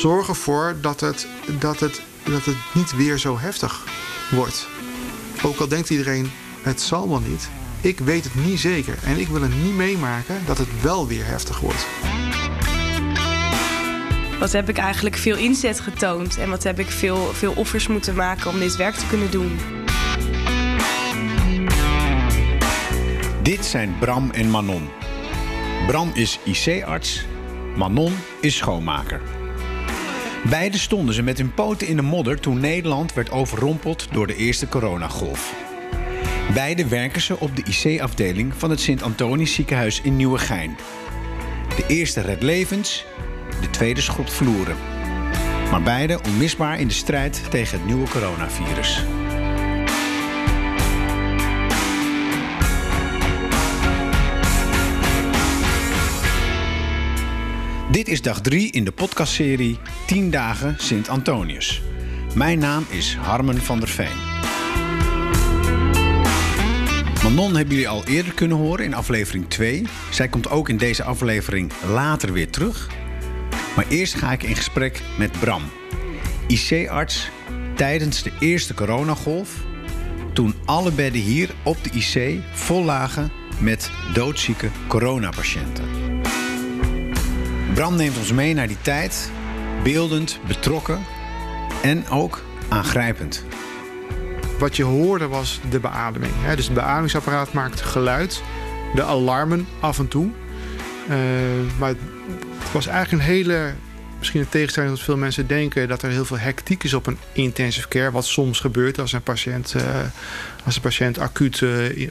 zorg ervoor dat het, dat, het, dat het niet weer zo heftig wordt. Ook al denkt iedereen, het zal wel niet. Ik weet het niet zeker. En ik wil het niet meemaken dat het wel weer heftig wordt. Wat heb ik eigenlijk veel inzet getoond en wat heb ik veel, veel offers moeten maken om dit werk te kunnen doen. Dit zijn Bram en Manon. Bram is IC-arts, Manon is schoonmaker. Beide stonden ze met hun poten in de modder toen Nederland werd overrompeld door de eerste coronagolf. Beide werken ze op de IC-afdeling van het Sint-Antonisch ziekenhuis in Nieuwegein. De eerste redt levens, de tweede schopt vloeren. Maar beide onmisbaar in de strijd tegen het nieuwe coronavirus. Dit is dag 3 in de podcastserie 10 dagen Sint Antonius. Mijn naam is Harmen van der Veen. Manon hebben jullie al eerder kunnen horen in aflevering 2. Zij komt ook in deze aflevering later weer terug. Maar eerst ga ik in gesprek met Bram, IC-arts tijdens de eerste coronagolf. Toen alle bedden hier op de IC vol lagen met doodzieke coronapatiënten. Bram neemt ons mee naar die tijd, beeldend, betrokken en ook aangrijpend. Wat je hoorde was de beademing. Hè? Dus het beademingsapparaat maakt geluid, de alarmen af en toe. Uh, maar het was eigenlijk een hele misschien een tegenstelling dat veel mensen denken dat er heel veel hectiek is op een intensive care. Wat soms gebeurt als een patiënt, uh, als een patiënt acuut uh,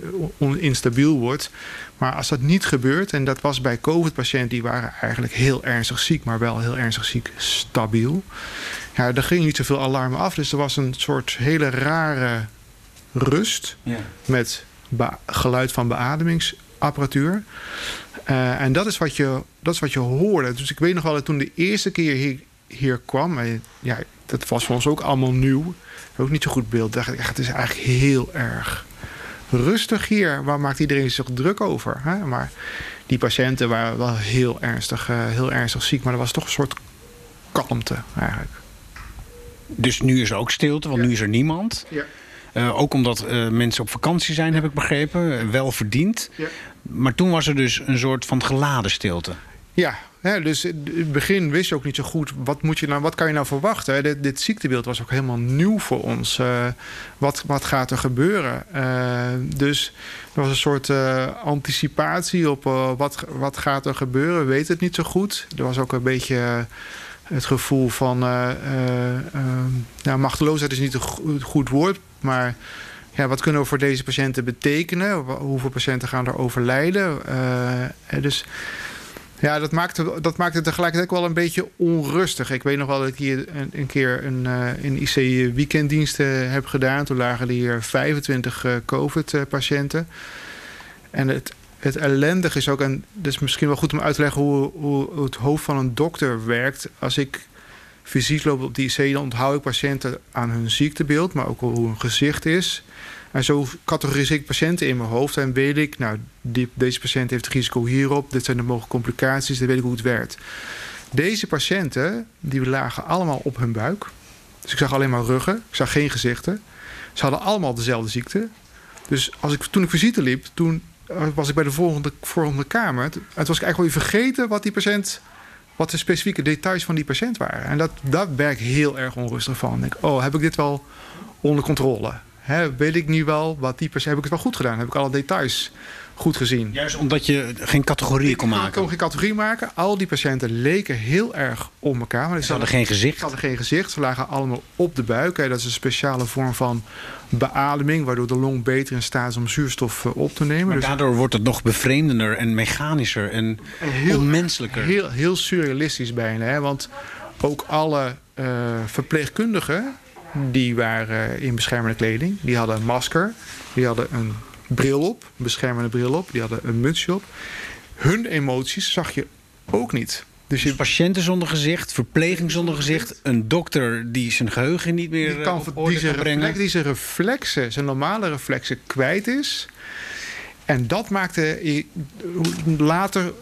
instabiel wordt. Maar als dat niet gebeurt, en dat was bij COVID-patiënten, die waren eigenlijk heel ernstig ziek, maar wel heel ernstig ziek, stabiel. Ja, er ging niet zoveel alarmen af. Dus er was een soort hele rare rust ja. met geluid van beademingsapparatuur. Uh, en dat is, wat je, dat is wat je hoorde. Dus ik weet nog wel dat toen de eerste keer hier, hier kwam... En ja, dat was voor ons ook allemaal nieuw. Ook niet zo goed beeld. dacht ik, ja, het is eigenlijk heel erg rustig hier. Waar maakt iedereen zich druk over? Hè? Maar die patiënten waren wel heel ernstig, uh, heel ernstig ziek. Maar er was toch een soort kalmte eigenlijk. Dus nu is er ook stilte, want ja. nu is er niemand. Ja. Uh, ook omdat uh, mensen op vakantie zijn, heb ik begrepen. Wel verdiend. Ja. Maar toen was er dus een soort van geladen stilte. Ja, ja, dus in het begin wist je ook niet zo goed wat, moet je nou, wat kan je nou verwachten. Dit, ziektebeeld was ook helemaal nieuw voor ons. Uh, wat, wat gaat er gebeuren? Uh, dus er was een soort uh, anticipatie op wat, wat gaat er gebeuren. We weten het niet zo goed. Er was ook een beetje het gevoel van... nou, machteloosheid is niet een goed woord, maar ja, wat kunnen we voor deze patiënten betekenen? Hoeveel patiënten gaan er overlijden? Uh, dus ja, dat maakte, dat maakte tegelijkertijd wel een beetje onrustig. Ik weet nog wel dat ik hier een, een keer een, uh, een IC heb gedaan. Toen lagen er hier 25 uh, COVID-patiënten. En het, het ellendig is ook, en het is misschien wel goed om uit te leggen hoe, hoe het hoofd van een dokter werkt. Als ik fysiek loop op die IC, dan onthoud ik patiënten aan hun ziektebeeld, maar ook hoe hun gezicht is. En zo categoriseer ik patiënten in mijn hoofd en weet ik, nou, die, deze patiënt heeft het risico hierop, dit zijn de mogelijke complicaties, dan weet ik hoe het werkt. Deze patiënten, die lagen allemaal op hun buik. Dus ik zag alleen maar ruggen, ik zag geen gezichten. Ze hadden allemaal dezelfde ziekte. Dus als ik, toen ik visite liep, toen eh, was ik bij de volgende, volgende kamer. Toen was ik eigenlijk wel vergeten wat die patiënt wat de specifieke details van die patiënt waren. En dat, daar ben ik heel erg onrustig van. Ik oh, heb ik dit wel onder controle? He, weet ik nu wel wat die patiënt... Heb ik het wel goed gedaan? Heb ik alle details goed gezien? Juist omdat je geen categorie kon maken. Ik kon geen categorie maken. Al die patiënten leken heel erg om elkaar. Maar ze hadden geen gezicht. Ze hadden geen gezicht. Ze lagen allemaal op de buik. Dat is een speciale vorm van beademing... waardoor de long beter in staat is om zuurstof eh, op te nemen. Maar dus daardoor wordt het nog bevreemdender en mechanischer en, heel, onmenselijker. Heel, heel surrealistisch bijna. Hè? Want ook alle uh, verpleegkundigen die waren in beschermende kleding. Die hadden een masker. Die hadden een bril op, een beschermende bril op. Die hadden een mutsje op. Hun emoties zag je ook niet. Dus je... patiënten zonder gezicht, verpleging zonder gezicht, een dokter die zijn geheugen niet meer die kan, op die zijn. Reflex, die zijn reflexen, zijn normale reflexen kwijt is. En dat maakte later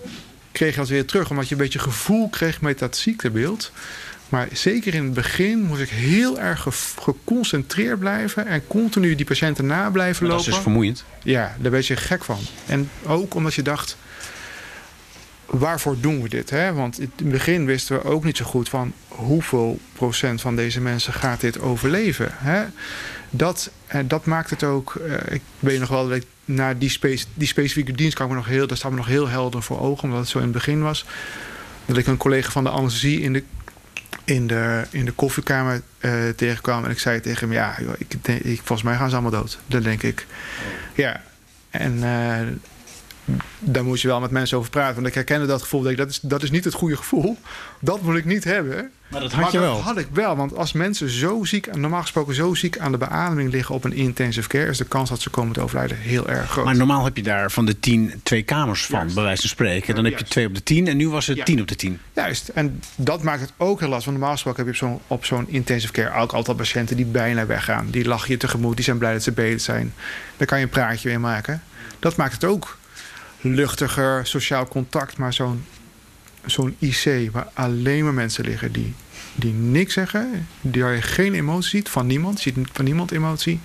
kreeg je dat weer terug, omdat je een beetje gevoel kreeg met dat ziektebeeld. Maar zeker in het begin moest ik heel erg geconcentreerd blijven en continu die patiënten na blijven lopen. Dat is dus vermoeiend. Ja, daar ben je gek van. En ook omdat je dacht, waarvoor doen we dit? Hè? Want in het begin wisten we ook niet zo goed van hoeveel procent van deze mensen gaat dit overleven. Hè? Dat, eh, dat maakt het ook. Uh, ik weet nog wel dat ik naar die, spe die specifieke dienst kwam me nog heel, daar staat me nog heel helder voor ogen, omdat het zo in het begin was. Dat ik een collega van de anesthesie in de, in de, in de koffiekamer uh, tegenkwam. En ik zei tegen hem: Ja, joh, ik, ik, volgens mij gaan ze allemaal dood. Dat denk ik. Ja. En daar moet je wel met mensen over praten. Want ik herkende dat gevoel. Dat, dat, is, dat is niet het goede gevoel. Dat moet ik niet hebben. Maar dat had je wel. Had ik wel. Want als mensen zo ziek, normaal gesproken zo ziek aan de beademing liggen op een intensive care, is de kans dat ze komen te overlijden heel erg groot. Maar normaal heb je daar van de tien twee kamers van, Juist. bij wijze van spreken. Dan heb je twee op de tien en nu was het tien op de tien. Juist. En dat maakt het ook heel lastig. Want normaal gesproken heb je op zo'n op zo'n intensive care ook altijd patiënten die bijna weggaan. Die lachen je tegemoet, die zijn blij dat ze beter zijn. Daar kan je een praatje mee maken. Dat maakt het ook luchtiger sociaal contact. Maar zo'n zo'n IC waar alleen maar mensen liggen die, die niks zeggen, die je geen emotie ziet van niemand, ziet van niemand emotie.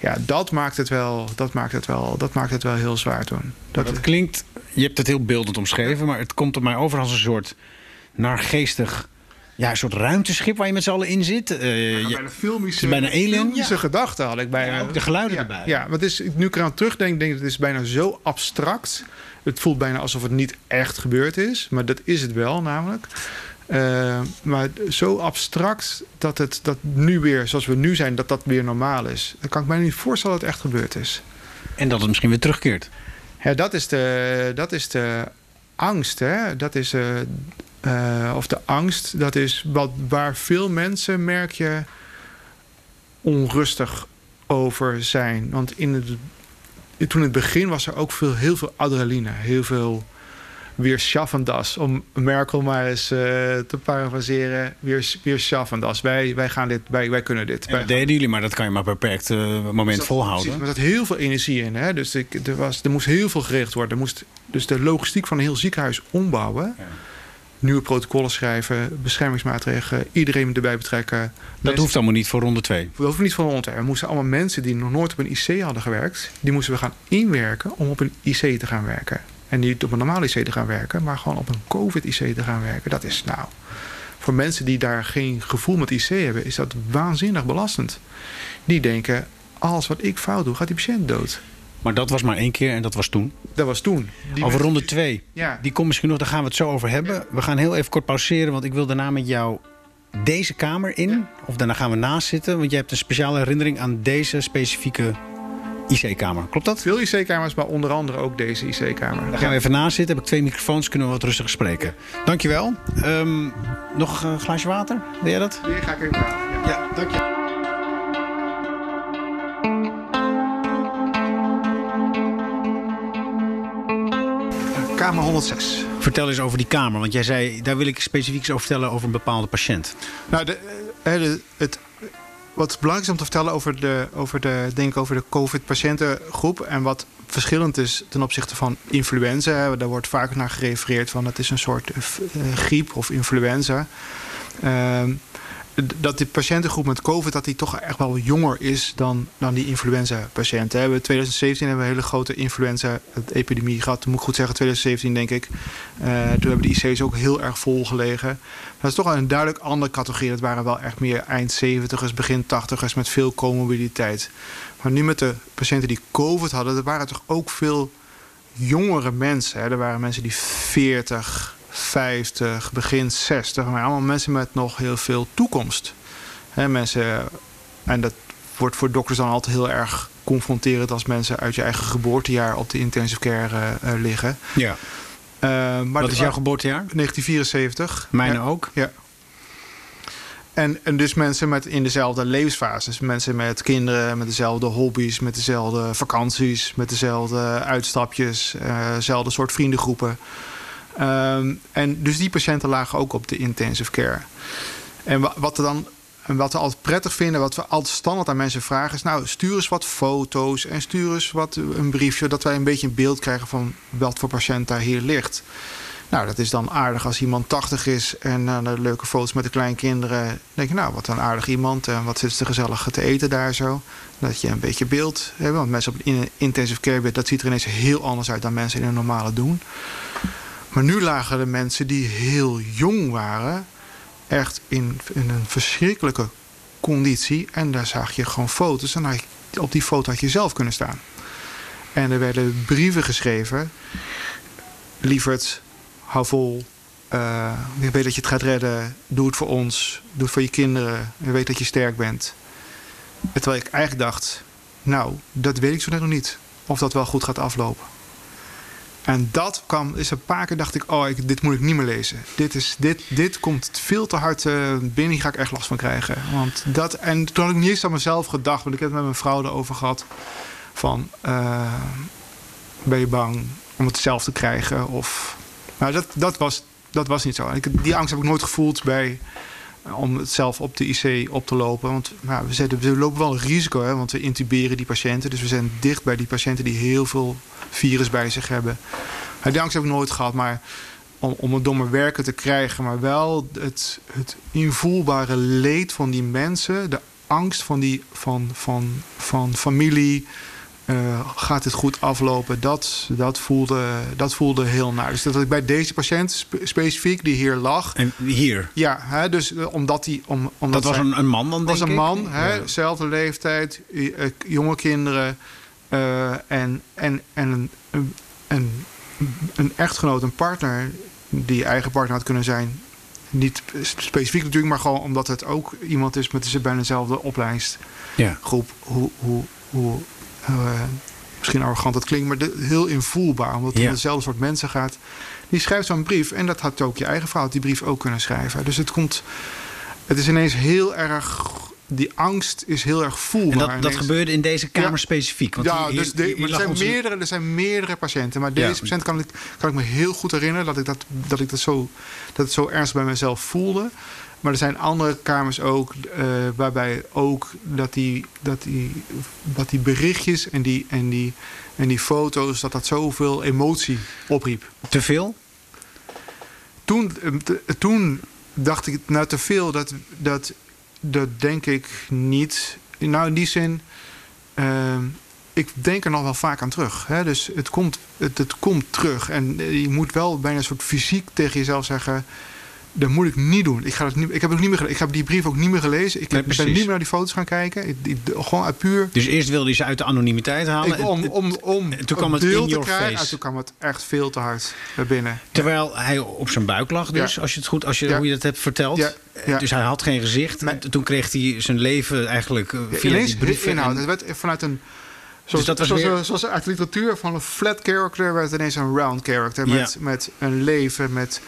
Ja, dat maakt het wel, dat maakt het wel, dat maakt het wel heel zwaar toen. Dat, dat klinkt, je hebt het heel beeldend omschreven, maar het komt op mij over als een soort naargeestig ja, een soort ruimteschip waar je met z'n allen in zit. Uh, ja, bijna filmische, bijna ja. gedachten had ik bijna. Ja, ook de geluiden erbij. Ja, maar is, nu ik eraan terugdenk, denk ik het is bijna zo abstract. Het voelt bijna alsof het niet echt gebeurd is. Maar dat is het wel namelijk. Uh, maar zo abstract dat het dat nu weer, zoals we nu zijn, dat dat weer normaal is. Dan kan ik mij niet voorstellen dat het echt gebeurd is. En dat het misschien weer terugkeert. Ja, dat is de, dat is de angst. Hè? Dat is uh, uh, of de angst, dat is wat, waar veel mensen, merk je, onrustig over zijn. Want in het, toen het begin was er ook veel, heel veel adrenaline, heel veel weer schaffendas. Om Merkel maar eens uh, te parafraseren. Weer, weer schaffendas. Wij, wij, gaan dit, wij, wij kunnen dit. dat deden jullie, maar dat kan je maar beperkt uh, moment dus volhouden. Precies, maar er zat heel veel energie in. Hè? Dus ik, er, was, er moest heel veel gericht worden. Er moest dus de logistiek van een heel ziekenhuis ombouwen. Ja nieuwe protocollen schrijven, beschermingsmaatregelen, iedereen erbij betrekken. Dat hoeft allemaal niet voor ronde 2. Dat hoeft niet voor ronde 2. We moesten allemaal mensen die nog nooit op een IC hadden gewerkt, die moesten we gaan inwerken om op een IC te gaan werken. En niet op een normale IC te gaan werken, maar gewoon op een COVID-IC te gaan werken. Dat is nou, voor mensen die daar geen gevoel met IC hebben, is dat waanzinnig belastend. Die denken, alles wat ik fout doe, gaat die patiënt dood. Maar dat was maar één keer en dat was toen. Dat was toen. Die over ronde twee. Ja. Die komt misschien nog, daar gaan we het zo over hebben. We gaan heel even kort pauzeren, want ik wil daarna met jou deze kamer in. Of daarna gaan we naast zitten, want jij hebt een speciale herinnering aan deze specifieke IC-kamer. Klopt dat? Veel IC-kamers, maar onder andere ook deze IC-kamer. Daar gaan we even naast zitten. Heb ik twee microfoons, kunnen we wat rustig spreken. Dankjewel. Um, nog een glaasje water? Wil jij dat? Die ga ik even halen. Ja, ja Kamer 106. Vertel eens over die kamer, want jij zei, daar wil ik specifiek iets over vertellen over een bepaalde patiënt. Nou, de, eh, de, het, wat belangrijk is om te vertellen over de, over de, denk over de COVID-patiëntengroep en wat verschillend is ten opzichte van influenza. Daar wordt vaak naar gerefereerd van het is een soort uh, griep of influenza. Uh, dat die patiëntengroep met COVID dat die toch echt wel jonger is dan, dan die influenza-patiënten. In 2017 hebben we een hele grote influenza-epidemie gehad. Toen moet ik goed zeggen, 2017 denk ik. Uh, toen hebben de IC's ook heel erg vol gelegen. Dat is toch een duidelijk andere categorie. Dat waren wel echt meer eind 70ers, begin 80ers met veel comorbiditeit. Maar nu met de patiënten die COVID hadden, er waren toch ook veel jongere mensen. Hè. Er waren mensen die 40, 50, begin 60. Maar allemaal mensen met nog heel veel toekomst. He, mensen, en dat wordt voor dokters dan altijd heel erg confronterend als mensen uit je eigen geboortejaar op de intensive care uh, uh, liggen. Ja. Uh, maar Wat is jouw geboortejaar? 1974. Mijne ja, ook. Ja. En, en dus mensen met in dezelfde levensfases. Mensen met kinderen, met dezelfde hobby's, met dezelfde vakanties, met dezelfde uitstapjes, dezelfde soort vriendengroepen. Um, en dus die patiënten lagen ook op de intensive care. En wat, er dan, wat we altijd prettig vinden, wat we altijd standaard aan mensen vragen, is: Nou, stuur eens wat foto's en stuur eens wat een briefje, dat wij een beetje een beeld krijgen van wat voor patiënt daar hier ligt. Nou, dat is dan aardig als iemand 80 is en uh, leuke foto's met de kleinkinderen. Dan denk je, nou, wat een aardig iemand en wat zit ze gezellig te eten daar zo. Dat je een beetje beeld hebt. Want mensen op in intensive care bed, dat ziet er ineens heel anders uit dan mensen in een normale doen. Maar nu lagen de mensen die heel jong waren, echt in, een verschrikkelijke conditie. En daar zag je gewoon foto's. En op die foto had je zelf kunnen staan. En er werden brieven geschreven. Lieverd, hou vol. Uh, ik weet dat je het gaat redden. Doe het voor ons. Doe het voor je kinderen. Ik weet dat je sterk bent. Terwijl ik eigenlijk dacht... Nou, dat weet ik zo net nog niet. Of dat wel goed gaat aflopen. En dat kwam, is een paar keer dacht ik, oh, ik, dit moet ik niet meer lezen. Dit, is, dit, dit komt veel te hard uh, binnen, ga ik echt last van krijgen. Want dat, en toen had ik niet eens aan mezelf gedacht, want ik heb het met mijn vrouw erover gehad. Van, uh, ben je bang om het zelf te krijgen? Of, nou, dat, dat, was, dat was niet zo. Ik, die angst heb ik nooit gevoeld bij, om het zelf op de IC op te lopen. Want nou, we, we lopen wel een risico, hè, want we intuberen die patiënten. Dus we zijn dicht bij die patiënten die heel veel virus bij zich hebben. Die angst heb ik nooit gehad, maar om, om het domme werken te krijgen, maar wel het, het invoelbare leed van die mensen, de angst van, die, van, van, van familie. Uh, gaat het goed aflopen? Dat, dat, voelde, dat voelde heel naar. Dus dat ik bij deze patiënt spe specifiek, die hier lag. En hier? Ja, hè, dus omdat die. Om, omdat dat was een, een man dan? was denk een man, Ja. zelfde leeftijd, jonge kinderen. Uh, en en, en een, een, een echtgenoot, een partner, die eigen partner had kunnen zijn. Niet specifiek natuurlijk, maar gewoon omdat het ook iemand is met bijna dezelfde opleidingsgroep. Ja. Hoe, hoe, hoe uh, misschien arrogant dat klinkt, maar de, heel invoelbaar. Omdat het Ja. om dezelfde soort mensen gaat. Die schrijft zo'n brief. En dat had ook je eigen vrouw die brief ook kunnen schrijven. Dus het komt. Het is ineens heel erg. Die angst is heel erg voelbaar. En dat, dat ineens. gebeurde in deze kamer Ja. specifiek? Want ja, hier- dus de, hier- hier maar er, zijn meerdere, er zijn meerdere patiënten. Maar deze Ja. patiënt kan ik, kan ik me heel goed herinneren dat ik dat, dat, ik dat, zo, dat het zo ernstig bij mezelf voelde. Maar er zijn andere kamers ook eh, waarbij ook dat die, dat, die, dat die berichtjes en die, en, die, en die foto's, dat dat zoveel emotie opriep. Te veel? Toen, eh, toen dacht ik, nou te veel, dat, dat, dat denk ik niet. Nou, in die zin, eh, ik denk er nog wel vaak aan terug. Hè? Dus het komt, het, het komt terug. En je moet wel bijna een soort fysiek tegen jezelf zeggen. Dat moet ik niet doen. Ik, ga het niet, ik, heb het ook niet meer, ik heb die brief ook niet meer gelezen. Ik Nee, ben niet meer naar die foto's gaan kijken. Ik, ik- gewoon uit puur. Dus eerst wilde je ze uit de anonimiteit halen. Ik, om, om, om en toen kwam het in your krijgen. face. En toen kwam het echt veel te hard naar binnen. Terwijl hij op zijn buik lag, dus Ja. als je het goed, als je, Ja. hoe je dat hebt verteld. Ja. Ja. Dus hij had geen gezicht. Toen kreeg hij zijn leven eigenlijk eh, via ineens die brieven. inhoud. Het werd vanuit een. Zoals, dat was zoals, weer- zoals uit de literatuur van een flat character werd ineens een round character. Met, met een leven, met,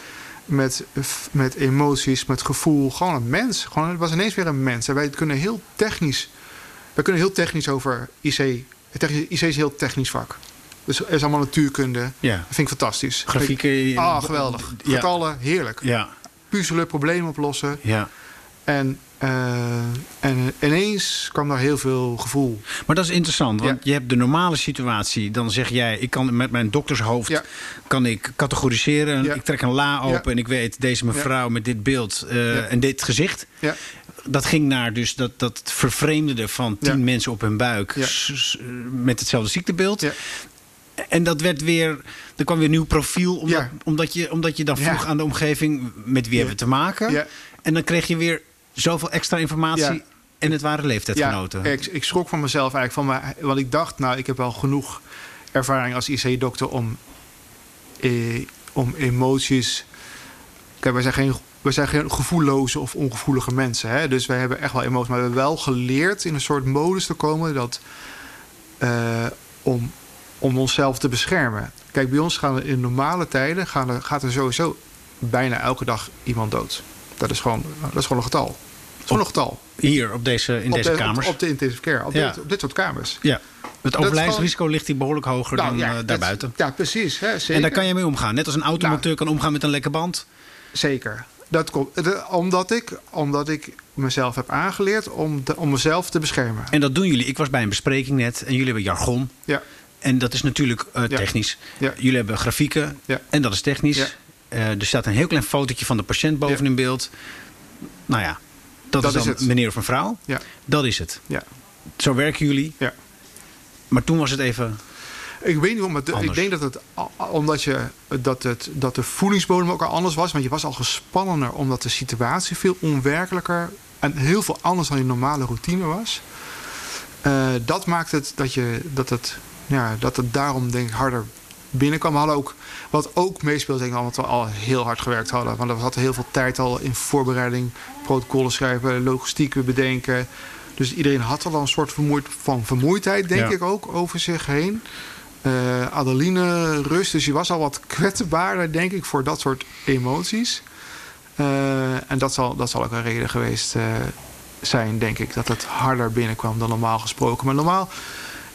met, met emoties, met gevoel. Gewoon een mens. Gewoon, het was ineens weer een mens. En wij kunnen heel technisch. Wij kunnen heel technisch over IC. IC is een heel technisch vak. Dus het is allemaal natuurkunde. ja. Dat vind ik fantastisch. Grafieken. Ah, geweldig. Ja. Getallen, heerlijk. Ja, Puzzelen, problemen oplossen. ja. En, eh, en ineens kwam daar heel veel gevoel. Maar dat is interessant, want Ja. je hebt de normale situatie. Dan zeg jij, ik kan met mijn doktershoofd Ja. kan ik categoriseren. Ja. Ik trek een la open en ik weet, deze mevrouw met dit beeld eh, en dit gezicht. Ja. Dat ging naar dus dat, dat vervreemdende van tien mensen op hun buik met hetzelfde ziektebeeld. Ja. En dat werd weer, er kwam weer een nieuw profiel, omdat, Ja. omdat, je, omdat je dan vroeg aan de omgeving met wie hebben we te maken. Ja. En dan kreeg je weer zoveel extra informatie. Ja. En het waren leeftijdsgenoten. Ja, ik, ik schrok van mezelf eigenlijk. Van want ik dacht, nou, ik heb wel genoeg ervaring als IC-dokter om, eh, om emoties. Kijk, wij zijn geen, wij zijn geen gevoelloze of ongevoelige mensen. Hè? Dus wij hebben echt wel emoties. Maar we hebben wel geleerd in een soort modus te komen dat. eh, om, om onszelf te beschermen. Kijk, bij ons gaan er in normale tijden gaan er, gaat er sowieso bijna elke dag iemand dood. Dat is gewoon, dat is gewoon een getal. Getal. Hier op deze, in op deze de, kamers. Op, op de intensive care. Op, Ja. dit, op dit soort kamers. ja. Het is overlijdensrisico ligt hier behoorlijk hoger Nou, dan ja, eh, daarbuiten. Ja, precies. Hè, zeker. En daar kan je mee omgaan. Net als een automonteur Nou. kan omgaan met een lekke band. Zeker. Dat komt, de- omdat, ik, omdat ik mezelf heb aangeleerd om, de, om mezelf te beschermen. En dat doen jullie. Ik was bij een bespreking net en jullie hebben jargon. Ja, En dat is natuurlijk eh, technisch. Ja. Jullie hebben grafieken Ja. en dat is technisch. Eh, er staat een heel klein fotootje van de patiënt boven in beeld. Nou ja, dat, Dat is dan het. meneer of mevrouw. Ja. Dat is het. Ja. Zo werken jullie. Ja. Maar toen was het even... Ik weet niet waarom, maar ik denk dat het omdat je dat, het, dat de voedingsbodem ook al anders was. Want je was al gespannener omdat de situatie veel onwerkelijker en heel veel anders dan je normale routine was. Eh, dat maakt het dat, je, dat, het, ja, dat het daarom denk ik harder binnenkwam. We hadden ook, wat ook meespeelde, denk ik, omdat we al heel hard gewerkt hadden. Want we hadden heel veel tijd al in voorbereiding, protocollen schrijven, logistiek bedenken. Dus iedereen had al een soort vermoeid, van vermoeidheid, denk Ja. ik ook, over zich heen. Eh, Adeline rust, dus je was al wat kwetsbaarder, denk ik, voor dat soort emoties. Eh, en dat zal, dat zal ook een reden geweest eh, zijn, denk ik, dat het harder binnenkwam dan normaal gesproken. Maar normaal,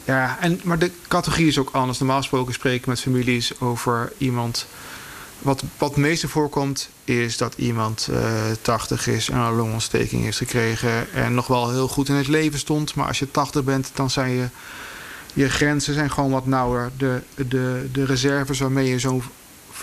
ja, en, maar de categorie is ook anders. Normaal gesproken spreken met families over iemand. Wat, wat het meeste voorkomt, is dat iemand eh 80 is en een longontsteking heeft gekregen. En nog wel heel goed in het leven stond. Maar als je 80 bent, dan zijn je, je grenzen zijn gewoon wat nauwer. De, de, de reserves waarmee je zo'n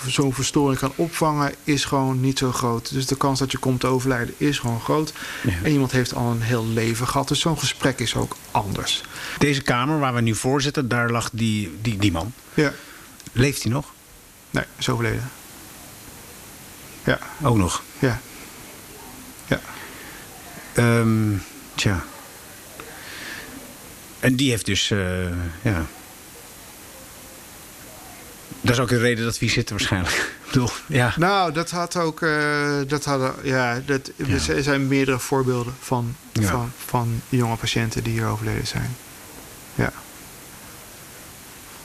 zo'n verstoring kan opvangen, is gewoon niet zo groot. Dus de kans dat je komt te overlijden is gewoon groot. Ja. En iemand heeft al een heel leven gehad. Dus zo'n gesprek is ook anders. Deze kamer waar we nu voor zitten, daar lag die, die, die man. Ja. Leeft hij nog? Nee, is overleden. Ja, Ook nog. ja. Ja. Ehm, tja. En die heeft dus, eh, ja. Dat is ook de reden dat we hier zitten waarschijnlijk. Bedoel, ja. Nou, dat had ook. eh, dat hadden, ja, dat, Ja. Er zijn meerdere voorbeelden van, Ja. van, van jonge patiënten die hier overleden zijn. Ja.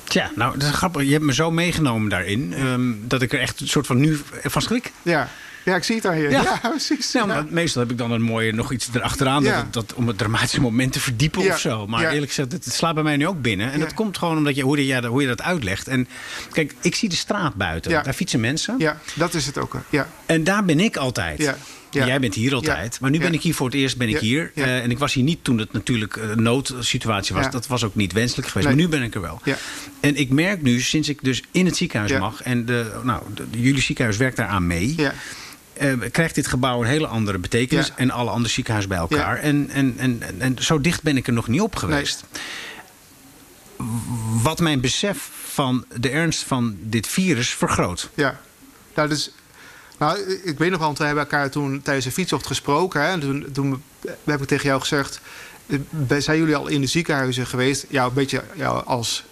Tja, nou, dat is grappig. Je hebt me zo meegenomen daarin. ehm, dat ik er echt een soort van nu van schrik. Ja. ja, ik zie het aan je. Ja. Ja, precies. Ja. maar meestal heb ik dan een mooie nog iets erachteraan. Dat, dat, om het dramatische moment te verdiepen of zo. Maar eerlijk gezegd, het, slaat bij mij nu ook binnen. En dat komt gewoon omdat je, hoe, je, hoe je dat uitlegt. En kijk, ik zie de straat buiten. Daar fietsen mensen. Ja, dat is het ook. Ja. En daar ben ik altijd. Ja. Ja. Jij bent hier altijd. Ja. Maar nu ben ik hier voor het eerst ben ik hier. Eh, en ik was hier niet toen het natuurlijk een noodsituatie was. Dat was ook niet wenselijk geweest. Nee. Maar nu ben ik er wel. Ja. En ik merk nu, sinds ik dus in het ziekenhuis mag... en de, nou, de- jullie ziekenhuis werkt daaraan mee... Ja. eh, krijgt dit gebouw een hele andere betekenis... En alle andere ziekenhuizen bij elkaar. En, en, en, en, en zo dicht ben ik er nog niet op geweest. Wat mijn besef van de ernst van dit virus vergroot. Ja, nou, dus, nou, ik weet nog wel, want we hebben elkaar toen tijdens een fietsocht gesproken. Hè, en toen, toen heb ik tegen jou gezegd, eh, zijn jullie al in de ziekenhuizen geweest? Ja, een beetje ja, als,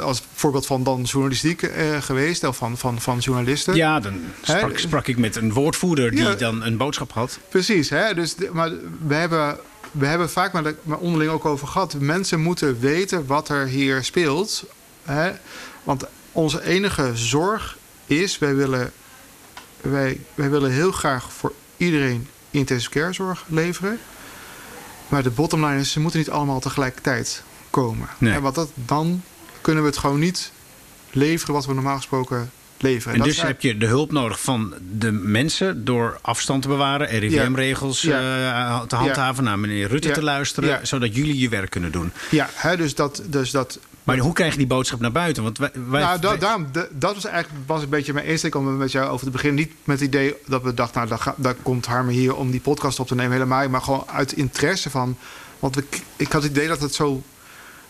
als voorbeeld van dan journalistiek eh, geweest, of van, van, van journalisten. Ja, dan sprak, sprak ik met een woordvoerder die Ja. dan een boodschap had. Precies, hè? Dus, maar we hebben, we hebben vaak met onderling ook over gehad. Mensen moeten weten wat er hier speelt. Hè? Want onze enige zorg is, wij willen, wij, wij willen heel graag voor iedereen intensive care zorg leveren. Maar de bottom line is, ze moeten niet allemaal tegelijkertijd komen. Nee. En wat dat, dan kunnen we het gewoon niet leveren wat we normaal gesproken leveren. En Dat dus heb je de hulp nodig van de mensen door afstand te bewaren, RIVM-regels Ja. eh, te handhaven, naar meneer Rutte te luisteren, zodat jullie je werk kunnen doen. Ja, hè, dus dat, dus dat Maar hoe krijg je die boodschap naar buiten? Want wij, wij, nou, da- daarom, dat was eigenlijk was een beetje mijn insteek om met jou over te beginnen. Niet met het idee dat we dachten, nou, dan komt Harme hier om die podcast op te nemen, helemaal. Maar gewoon uit interesse van. Want we, ik had het idee dat het, zo,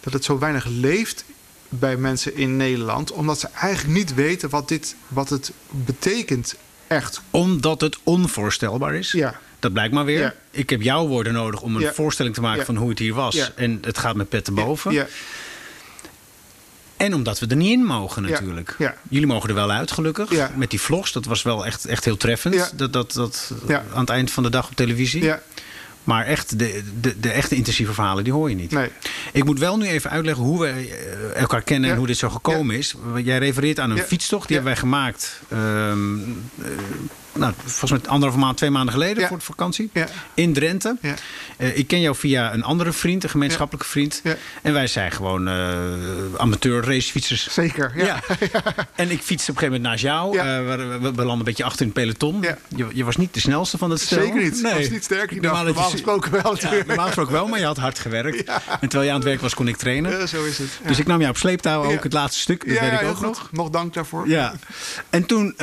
dat het zo weinig leeft bij mensen in Nederland, omdat ze eigenlijk niet weten wat, dit, wat het betekent. Echt. omdat het onvoorstelbaar is. Ja. Dat blijkt maar weer. Ja. Ik heb jouw woorden nodig om een Ja. voorstelling te maken Ja. van hoe het hier was. Ja. En het gaat met pet te boven. En omdat we er niet in mogen natuurlijk. Ja. Jullie mogen er wel uit gelukkig. Ja. Met die vlogs, dat was wel echt, echt heel treffend. Dat, dat, dat aan het eind van de dag op televisie. Maar echt, de, de, de echte intensieve verhalen, die hoor je niet. nee. Ik moet wel nu even uitleggen hoe we eh, elkaar kennen en hoe dit zo gekomen is. Jij refereert aan een fietstocht, die hebben wij gemaakt. ehm, eh, nou, volgens mij anderhalve maand, twee maanden geleden Ja. voor de vakantie. Ja. In Drenthe. Ja. Eh, ik ken jou via een andere vriend, een gemeenschappelijke vriend. Ja. En wij zijn gewoon eh, amateur racefietsers. Zeker, ja. Ja. en ik fietste op een gegeven moment naast jou. Eh, we, we, we landen een beetje achter in het peloton. Je, je was niet de snelste van het stel. Zeker niet. Nee. Ik was niet sterk die. Normaal, Normaal gesproken wel normaal gesproken wel, maar je had hard gewerkt. En terwijl je aan het werk was, kon ik trainen. Zo is het. Dus ik nam jou op sleeptouw ook het laatste stuk. Dat ja, weet ik ook nog. goed. Nog dank daarvoor. Ja, en toen,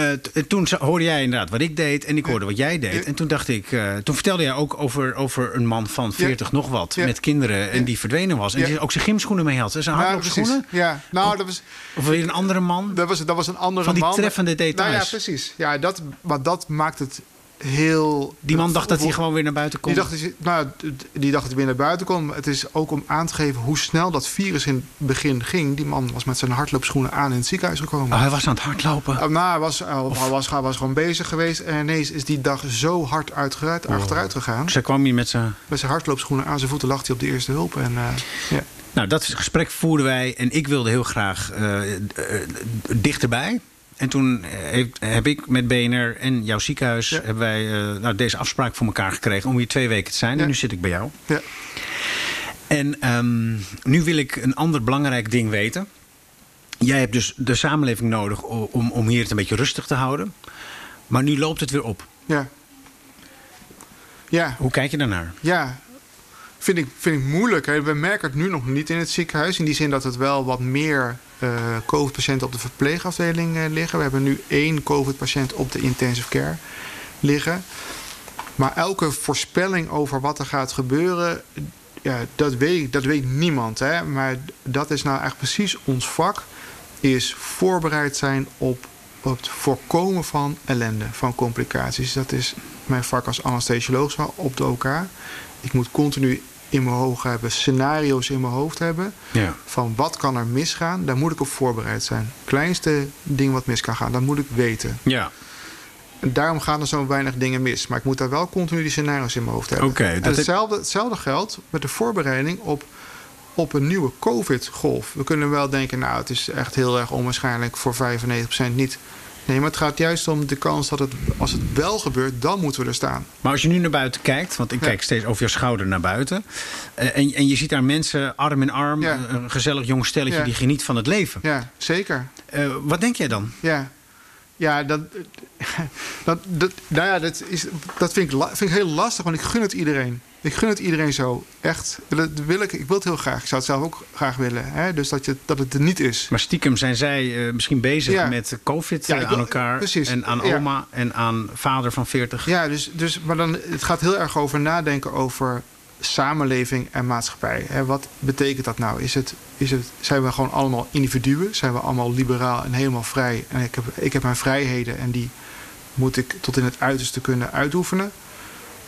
toen hoorde jij inderdaad wat ik deed en ik hoorde wat jij deed. En toen dacht ik, eh, toen vertelde jij ook over, over een man van 40 nog wat met kinderen en die verdwenen was. En die ook zijn gymschoenen mee had. Zijn hardloopschoenen. Ja, nou, dat was, Of weer een andere man. dat was, dat was een andere Van die man. treffende details. Nou ja, precies. Ja, dat, maar dat maakt het heel... Die man dacht dat hij gewoon weer naar buiten kon. Die dacht, nou, die dacht dat hij weer naar buiten kon. Maar het is ook om aan te geven hoe snel dat virus in het begin ging. Die man was met zijn hardloopschoenen aan in het ziekenhuis gekomen. Oh, hij was aan het hardlopen. Uh, nou, hij was, hij was, hij was gewoon bezig geweest. En ineens is die dag zo hard uitgeruid, achteruit gegaan. Dus hij kwam hier met zijn... Met zijn hardloopschoenen aan zijn voeten lag hij op de eerste hulp. En, eh, ja. Nou, dat gesprek voerden wij en ik wilde heel graag eh, eh, dichterbij. En toen heb, heb ik met BNR en jouw ziekenhuis Ja. hebben wij eh, nou, deze afspraak voor elkaar gekregen om hier twee weken te zijn. Ja. En nu zit ik bij jou. Ja. En ehm, nu wil ik een ander belangrijk ding weten. Jij hebt dus de samenleving nodig om, om hier het een beetje rustig te houden. Maar nu loopt het weer op. Ja. Ja, Hoe kijk je daarnaar? ja. Vind ik, vind ik moeilijk. Hè. We merken het nu nog niet in het ziekenhuis. In die zin dat het wel wat meer eh, COVID-patiënten op de verpleegafdeling eh, liggen. We hebben nu één COVID-patiënt op de intensive care liggen. Maar elke voorspelling over wat er gaat gebeuren, ja, dat, weet, dat weet niemand. Hè? Maar dat is nou echt precies ons vak. Is voorbereid zijn op, het voorkomen van ellende, van complicaties. Dat is mijn vak als anesthesioloog op de OK. Ik moet continu in mijn hoofd hebben, scenario's in mijn hoofd hebben. Ja. Van wat kan er misgaan, daar moet ik op voorbereid zijn. Kleinste ding wat mis kan gaan, dat moet ik weten. Ja. En daarom gaan er zo weinig dingen mis. Maar ik moet daar wel continu die scenario's in mijn hoofd hebben. Oké, hetzelfde, hetzelfde geldt met de voorbereiding op, op een nieuwe COVID-golf. We kunnen wel denken, nou, het is echt heel erg onwaarschijnlijk voor 95% niet. Nee, maar het gaat juist om de kans dat het, als het wel gebeurt, dan moeten we er staan. Maar als je nu naar buiten kijkt, want ik Ja. kijk steeds over je schouder naar buiten. eh, en, en je ziet daar mensen arm in arm, Ja. een- gezellig jong stelletje Ja. die geniet van het leven. Ja, zeker. Eh, wat denk jij dan? Ja, ja dat, dat, dat, nou ja, dat, is, dat vind, ik, vind ik heel lastig, want ik gun het iedereen. Ik gun het iedereen zo. Echt. Dat wil ik, ik wil het heel graag. Ik zou het zelf ook graag willen. Hè? Dus dat, je, dat het er niet is. Maar stiekem zijn zij eh, misschien bezig Ja. met COVID Ja, eh, aan elkaar. precies. En aan Ja. oma en aan vader van 40. Ja, dus, dus, maar dan, het gaat heel erg over nadenken over samenleving en maatschappij. Hè? Wat betekent dat nou? Is het, is het, zijn we gewoon allemaal individuen? Zijn we allemaal liberaal en helemaal vrij? En ik heb, ik heb mijn vrijheden en die moet ik tot in het uiterste kunnen uitoefenen?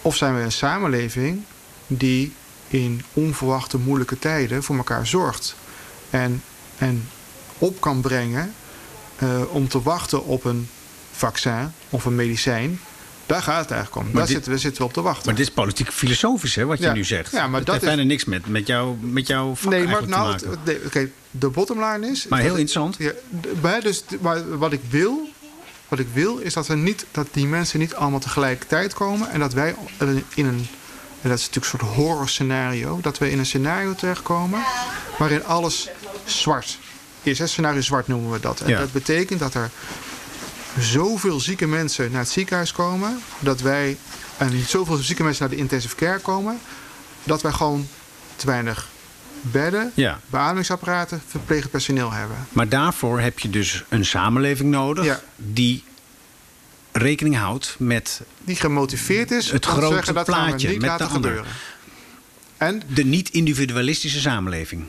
Of zijn we een samenleving die in onverwachte moeilijke tijden voor elkaar zorgt en, en op kan brengen eh, om te wachten op een vaccin of een medicijn? Daar gaat het eigenlijk om. Daar dit- zitten, we, zitten op te wachten. Maar dit is politiek filosofisch, hè, wat je Ja. nu zegt. Ja, maar dat heeft is- bijna niks met, met, jou, met jouw vak nee, maar nou, te maken. nee, oké, de bottom line is. Maar heel dat- interessant. Ja, maar dus, maar wat ik wil, wat ik wil, is dat, er niet, dat die mensen niet allemaal tegelijkertijd komen en dat wij in een, en dat is natuurlijk een soort horror scenario, dat we in een scenario terechtkomen waarin alles zwart is. Hè? Scenario zwart noemen we dat. En Ja. dat betekent dat er zoveel zieke mensen naar het ziekenhuis komen, dat wij en zoveel zieke mensen naar de intensive care komen, dat wij gewoon te weinig bedden, Ja. beademingsapparaten, verpleegend personeel hebben. Maar daarvoor heb je dus een samenleving nodig Ja. die rekening houdt met Die gemotiveerd is Het grote zeggen dat plaatje niet met laten de gebeuren. En de niet-individualistische samenleving.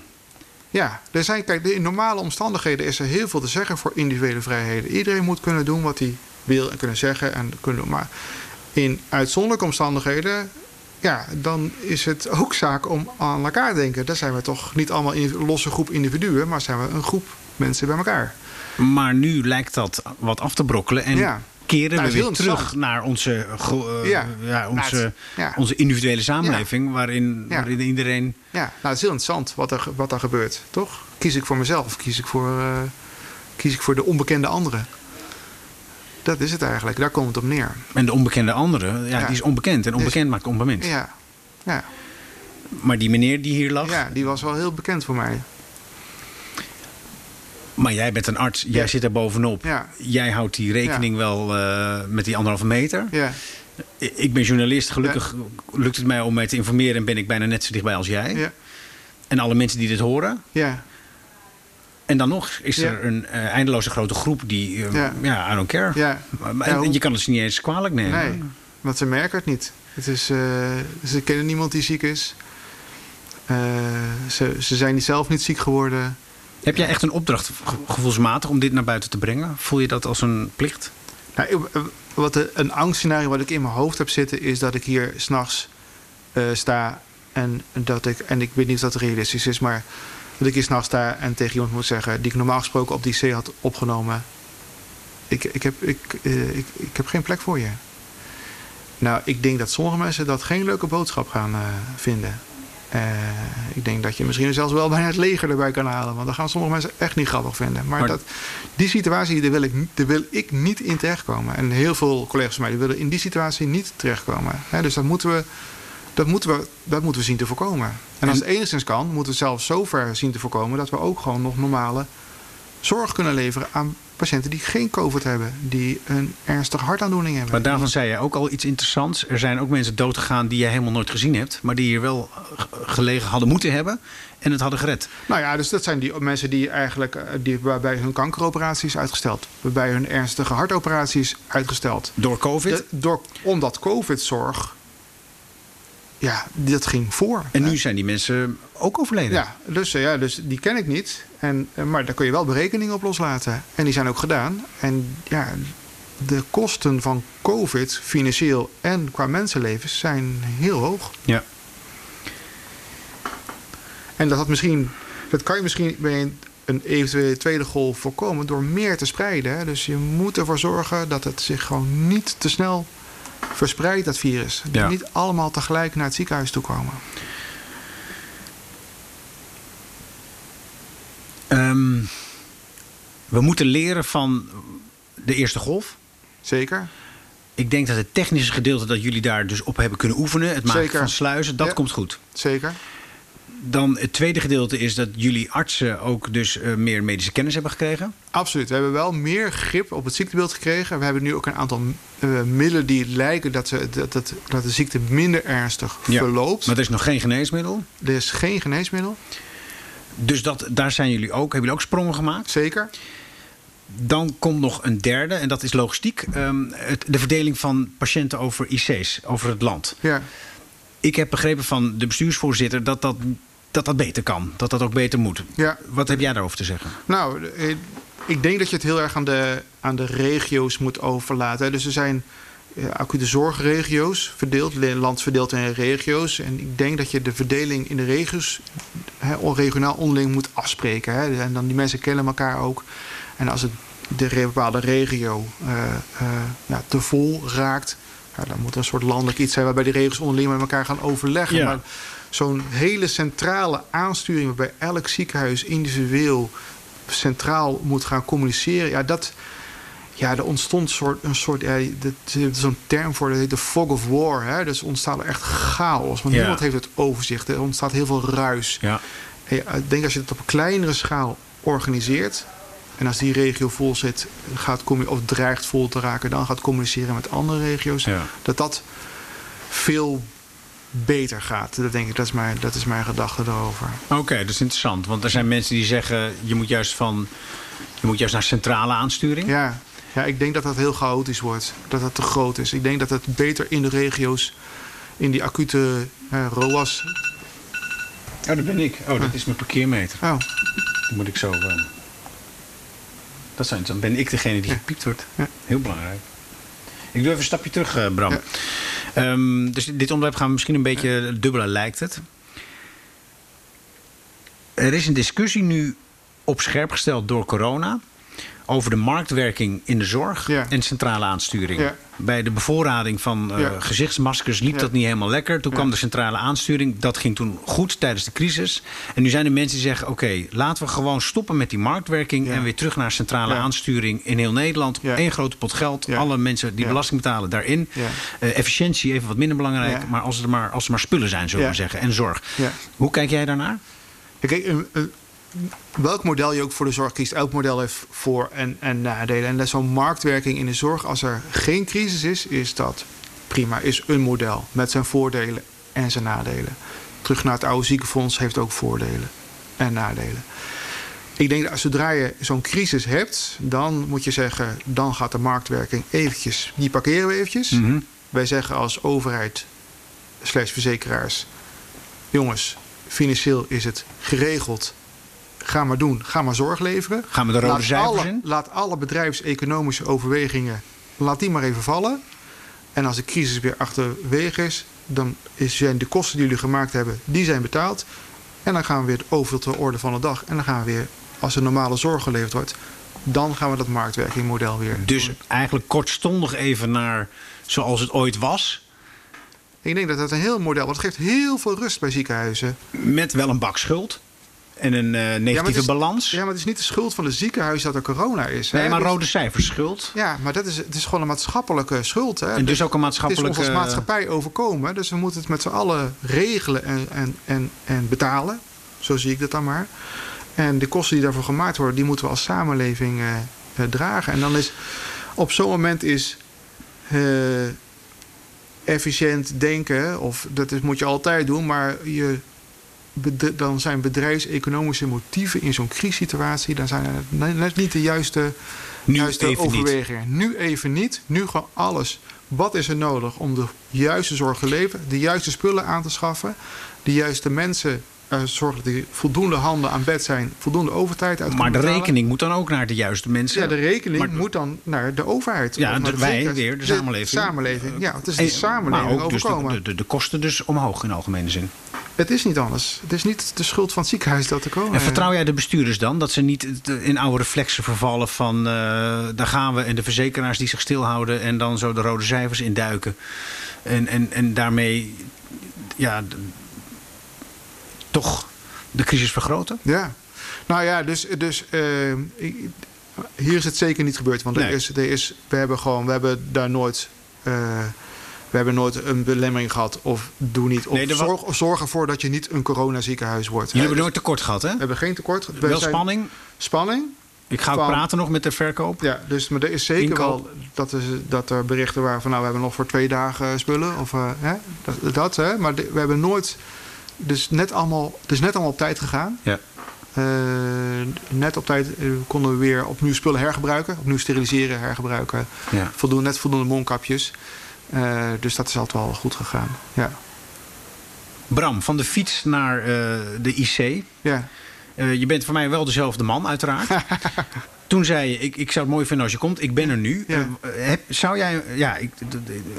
ja, er zijn, kijk, in normale omstandigheden is er heel veel te zeggen voor individuele vrijheden. Iedereen moet kunnen doen wat hij wil en kunnen zeggen en kunnen doen. Maar in uitzonderlijke omstandigheden, ja, dan is het ook zaak om aan elkaar te denken. Dan zijn we toch niet allemaal in een losse groep individuen, maar zijn we een groep mensen bij elkaar. Maar nu lijkt dat wat af te brokkelen en Ja. keren Nou, we weer terug naar onze, eh, Ja. ja, onze, Nou, ja. onze individuele samenleving, waarin, waarin iedereen. Ja, nou, het is heel interessant wat er, wat er gebeurt, toch? Kies ik voor mezelf of kies ik voor, eh, kies ik voor de onbekende anderen? Dat is het eigenlijk. Daar komt het op neer. En de onbekende andere, ja, Ja. die is onbekend. En onbekend Is- maakt onbemind. Ja. Ja. Maar die meneer die hier lag, ja, die was wel heel bekend voor mij. maar jij bent een arts, jij Ja. zit daar bovenop. Ja. Jij houdt die rekening wel eh, met die anderhalve meter. Ja. Ik ben journalist, gelukkig lukt het mij om mij te informeren en ben ik bijna net zo dichtbij als jij. Ja. En alle mensen die dit horen. Ja. En dan nog is Ja. er een eh, eindeloze grote groep die, eh, Ja. ja, I don't care. Ja. Maar, en hoe- je kan het ze niet eens kwalijk nemen. Nee, want ze merken het niet. Het is, eh, ze kennen niemand die ziek is. Ze, ze zijn zelf niet ziek geworden. Heb jij echt een opdracht ge- gevoelsmatig om dit naar buiten te brengen? Voel je dat als een plicht? Nou, wat de, een angstscenario wat ik in mijn hoofd heb zitten... is dat ik hier s'nachts eh sta en, dat ik... en ik weet niet of dat realistisch is... maar dat ik hier s'nachts sta en tegen iemand moet zeggen... die ik normaal gesproken op die C had opgenomen... ik, ik, heb, ik, eh, ik, ik heb geen plek voor je. Nou, ik denk dat sommige mensen dat geen leuke boodschap gaan eh, vinden. Eh, ik denk dat je misschien zelfs wel bijna het leger erbij kan halen. Want dat gaan sommige mensen echt niet grappig vinden. Maar, Maar- dat, die situatie, daar wil, ik, niet- daar wil ik niet in terechtkomen. En heel veel collega's van mij die willen in die situatie niet terechtkomen. Hè, dus dat moeten, we, dat, moeten we, dat moeten we zien te voorkomen. En als het enigszins kan, moeten we het zelfs zover zien te voorkomen... dat we ook gewoon nog normale zorg kunnen leveren aan patiënten die geen COVID hebben. Die een ernstige hartaandoening hebben. Maar daarvan zei jij ook al iets interessants. Er zijn ook mensen doodgegaan die jij helemaal nooit gezien hebt. Maar die hier wel gelegen hadden moeten hebben. En het hadden gered. Nou ja, dus dat zijn die mensen die eigenlijk eh, die, waarbij hun kankeroperaties uitgesteld, waarbij hun ernstige hartoperaties uitgesteld. Door COVID. De- door, omdat COVID-zorg, ja, dat ging voor. en nu zijn die mensen ook overleden. Ja, dus, eh, ja, dus die ken ik niet. En, eh, maar daar kun je wel berekeningen op loslaten. En die zijn ook gedaan. En ja, de kosten van COVID, financieel en qua mensenlevens, zijn heel hoog. Ja. En dat, had misschien, dat kan je misschien bij een, een eventuele tweede golf voorkomen door meer te spreiden. Dus je moet ervoor zorgen dat het zich gewoon niet te snel verspreidt, dat virus. Ja. niet allemaal tegelijk naar het ziekenhuis toe komen. Ehm, we moeten leren van de eerste golf. Zeker? Ik denk dat het technische gedeelte dat jullie daar dus op hebben kunnen oefenen. Het maken Zeker. van sluizen, dat Ja. komt goed. Zeker? Dan het tweede gedeelte is dat jullie artsen ook dus eh, meer medische kennis hebben gekregen. Absoluut. We hebben wel meer grip op het ziektebeeld gekregen. We hebben nu ook een aantal eh, middelen die lijken dat, ze, dat, dat, dat de ziekte minder ernstig Ja. verloopt. Maar er is nog geen geneesmiddel. Er is geen geneesmiddel. Dus dat, daar zijn jullie ook, hebben jullie ook sprongen gemaakt. Zeker. Dan komt nog een derde, en dat is logistiek. Ehm, het, de verdeling van patiënten over IC's, over het land. Ja. Ik heb begrepen van de bestuursvoorzitter dat dat, dat, dat beter kan. Dat dat ook beter moet. Ja. Wat heb jij daarover te zeggen? Nou, eh, ik denk dat je het heel erg aan de, aan de regio's moet overlaten. Dus er zijn eh, acute zorgregio's verdeeld, land verdeeld in regio's. En ik denk dat je de verdeling in de regio's on- regionaal onderling moet afspreken. En dan die mensen kennen elkaar ook. En als het de bepaalde regio eh, ja, te vol raakt, ja, dan moet er een soort landelijk iets zijn waarbij die regio's onderling met elkaar gaan overleggen. Ja. Maar zo'n hele centrale aansturing waarbij elk ziekenhuis individueel centraal moet gaan communiceren. Ja, dat. Ja, er ontstond soort, een soort. Ja, zo'n term voor, dat heet de fog of war. Hè? Dus ontstaat er echt chaos. Want Ja. niemand heeft het overzicht. Er ontstaat heel veel ruis. Ja. Ik denk als je het op een kleinere schaal organiseert. En als die regio vol zit, gaat, of dreigt vol te raken, dan gaat communiceren met andere regio's. Ja. Dat dat veel beter gaat. Dat denk ik, dat is mijn, dat is mijn gedachte erover. Oké, dat is interessant. Want er zijn mensen die zeggen, je moet juist van... Je moet juist naar centrale aansturing. Ja. ja, ik denk dat dat heel chaotisch wordt. Dat dat te groot is. Ik denk dat het beter in de regio's, in die acute eh, ROAS. Oh, dat ben ik. Oh, dat is mijn parkeermeter. Oh, Die moet ik zo... eh, Dat zijn, dan ben ik degene die gepiept wordt. Ja. Heel belangrijk. Ik doe even een stapje terug, eh, Bram. Ja. Ehm, dus dit onderwerp gaan we misschien een beetje dubbelen, lijkt het. Er is een discussie nu op scherp gesteld door corona... over de marktwerking in de zorg Ja. en centrale aansturing. Ja. Bij de bevoorrading van eh, Ja. gezichtsmaskers liep dat niet helemaal lekker. Toen kwam de centrale aansturing. Dat ging toen goed tijdens de crisis. En nu zijn er mensen die zeggen: oké, laten we gewoon stoppen met die marktwerking en weer terug naar centrale aansturing in heel Nederland. Eén grote pot geld. Alle mensen die belasting betalen daarin. Eh, efficiëntie even wat minder belangrijk. Maar als er maar, als er maar spullen zijn, zullen we zeggen. En zorg. Hoe kijk jij daarnaar? Kijk, een- een- welk model je ook voor de zorg kiest, elk model heeft voor- en, en nadelen. En zo'n marktwerking in de zorg, als er geen crisis is, is dat prima. Is een model met zijn voordelen en zijn nadelen. Terug naar het oude ziekenfonds heeft ook voordelen en nadelen. Ik denk dat zodra je zo'n crisis hebt, dan moet je zeggen, dan gaat de marktwerking eventjes, die parkeren we eventjes. Mhm. Wij zeggen als overheid slash verzekeraars... jongens, financieel is het geregeld. Ga maar doen. Ga maar zorg leveren. Gaan we de rode laat alle, in? Laat alle bedrijfseconomische overwegingen... laat die maar even vallen. En als de crisis weer achterwege is... dan zijn de kosten die jullie gemaakt hebben... die zijn betaald. En dan gaan we weer de overal ter orde van de dag. En dan gaan we weer, als er normale zorg geleverd wordt... dan gaan we dat marktwerkingmodel weer Dus doen. eigenlijk kortstondig even naar zoals het ooit was. Ik denk dat dat een heel model... want het geeft heel veel rust bij ziekenhuizen. Met wel een bak schuld. En een eh, negatieve het is- balans. Ja, maar het is niet de schuld van de ziekenhuis dat er corona is. nee, hè? maar Dus- rode cijfers schuld. Ja, maar dat is, het is gewoon een maatschappelijke schuld. Hè? En dus ook een het is maatschappelijke... ons als maatschappij overkomen. Dus we moeten het met z'n allen regelen en, en, en, en betalen. Zo zie ik dat dan maar. En de kosten die daarvoor gemaakt worden, die moeten we als samenleving eh, eh, dragen. En dan is op zo'n moment is efficiënt denken, of dat is, moet je altijd doen, maar je, dan zijn bedrijfseconomische motieven in zo'n crisissituatie, dan zijn net- niet de juiste, Nu juiste even niet. overwegingen. Nu even niet. Nu gewoon alles. Wat is er nodig om de juiste zorg te leveren, de juiste spullen aan te schaffen, de juiste mensen eh, zorgen dat er voldoende handen aan bed zijn, voldoende overtijd uit Maar de betalen. rekening moet dan ook naar de juiste mensen. Ja, de rekening Maar- moet dan naar de overheid. Ja, de- de wij weer, de samenleving. samenleving, ja. Het is de En- samenleving maar ook dus overkomen. de, de, de kosten dus omhoog in algemene zin. Het is niet anders. Het is niet de schuld van het ziekenhuis dat er komen. En vertrouw jij de bestuurders dan? Dat ze niet in oude reflexen vervallen van eh, daar gaan we. En de verzekeraars die zich stilhouden en dan zo de rode cijfers induiken. En, en, en daarmee ja, toch de crisis vergroten? Ja. Nou ja, dus, dus eh, hier is het zeker niet gebeurd. Want er Nee. is, er is, we hebben gewoon, we hebben daar nooit, eh, we hebben nooit een belemmering gehad. Of doe niet. Of Nee, zorg, zorg ervoor dat je niet een coronaziekenhuis wordt. Jullie hebben dus nooit tekort gehad, hè? we hebben geen tekort. We Wel zijn- spanning. Spanning. Ik ga ook van- praten nog met de verkoop. Ja, dus, maar er is zeker Inkoop. wel dat er, dat er berichten waren van nou, we hebben nog voor twee dagen spullen. Of, eh, hè, dat, dat, hè. Maar we hebben nooit. Dus net allemaal, het is net allemaal op tijd gegaan. Ja. Eh, net op tijd eh, konden we weer opnieuw spullen hergebruiken. Opnieuw steriliseren, hergebruiken. Ja. Voldoende, net voldoende mondkapjes. Eh, dus dat is altijd wel goed gegaan. Ja. Bram, van de fiets naar eh, de IC. Ja. Eh, je bent voor mij wel dezelfde man, uiteraard. Toen zei je, ik, ik zou het mooi vinden als je komt. Ik ben er nu. Ja. Heb, zou, jij, ja, ik,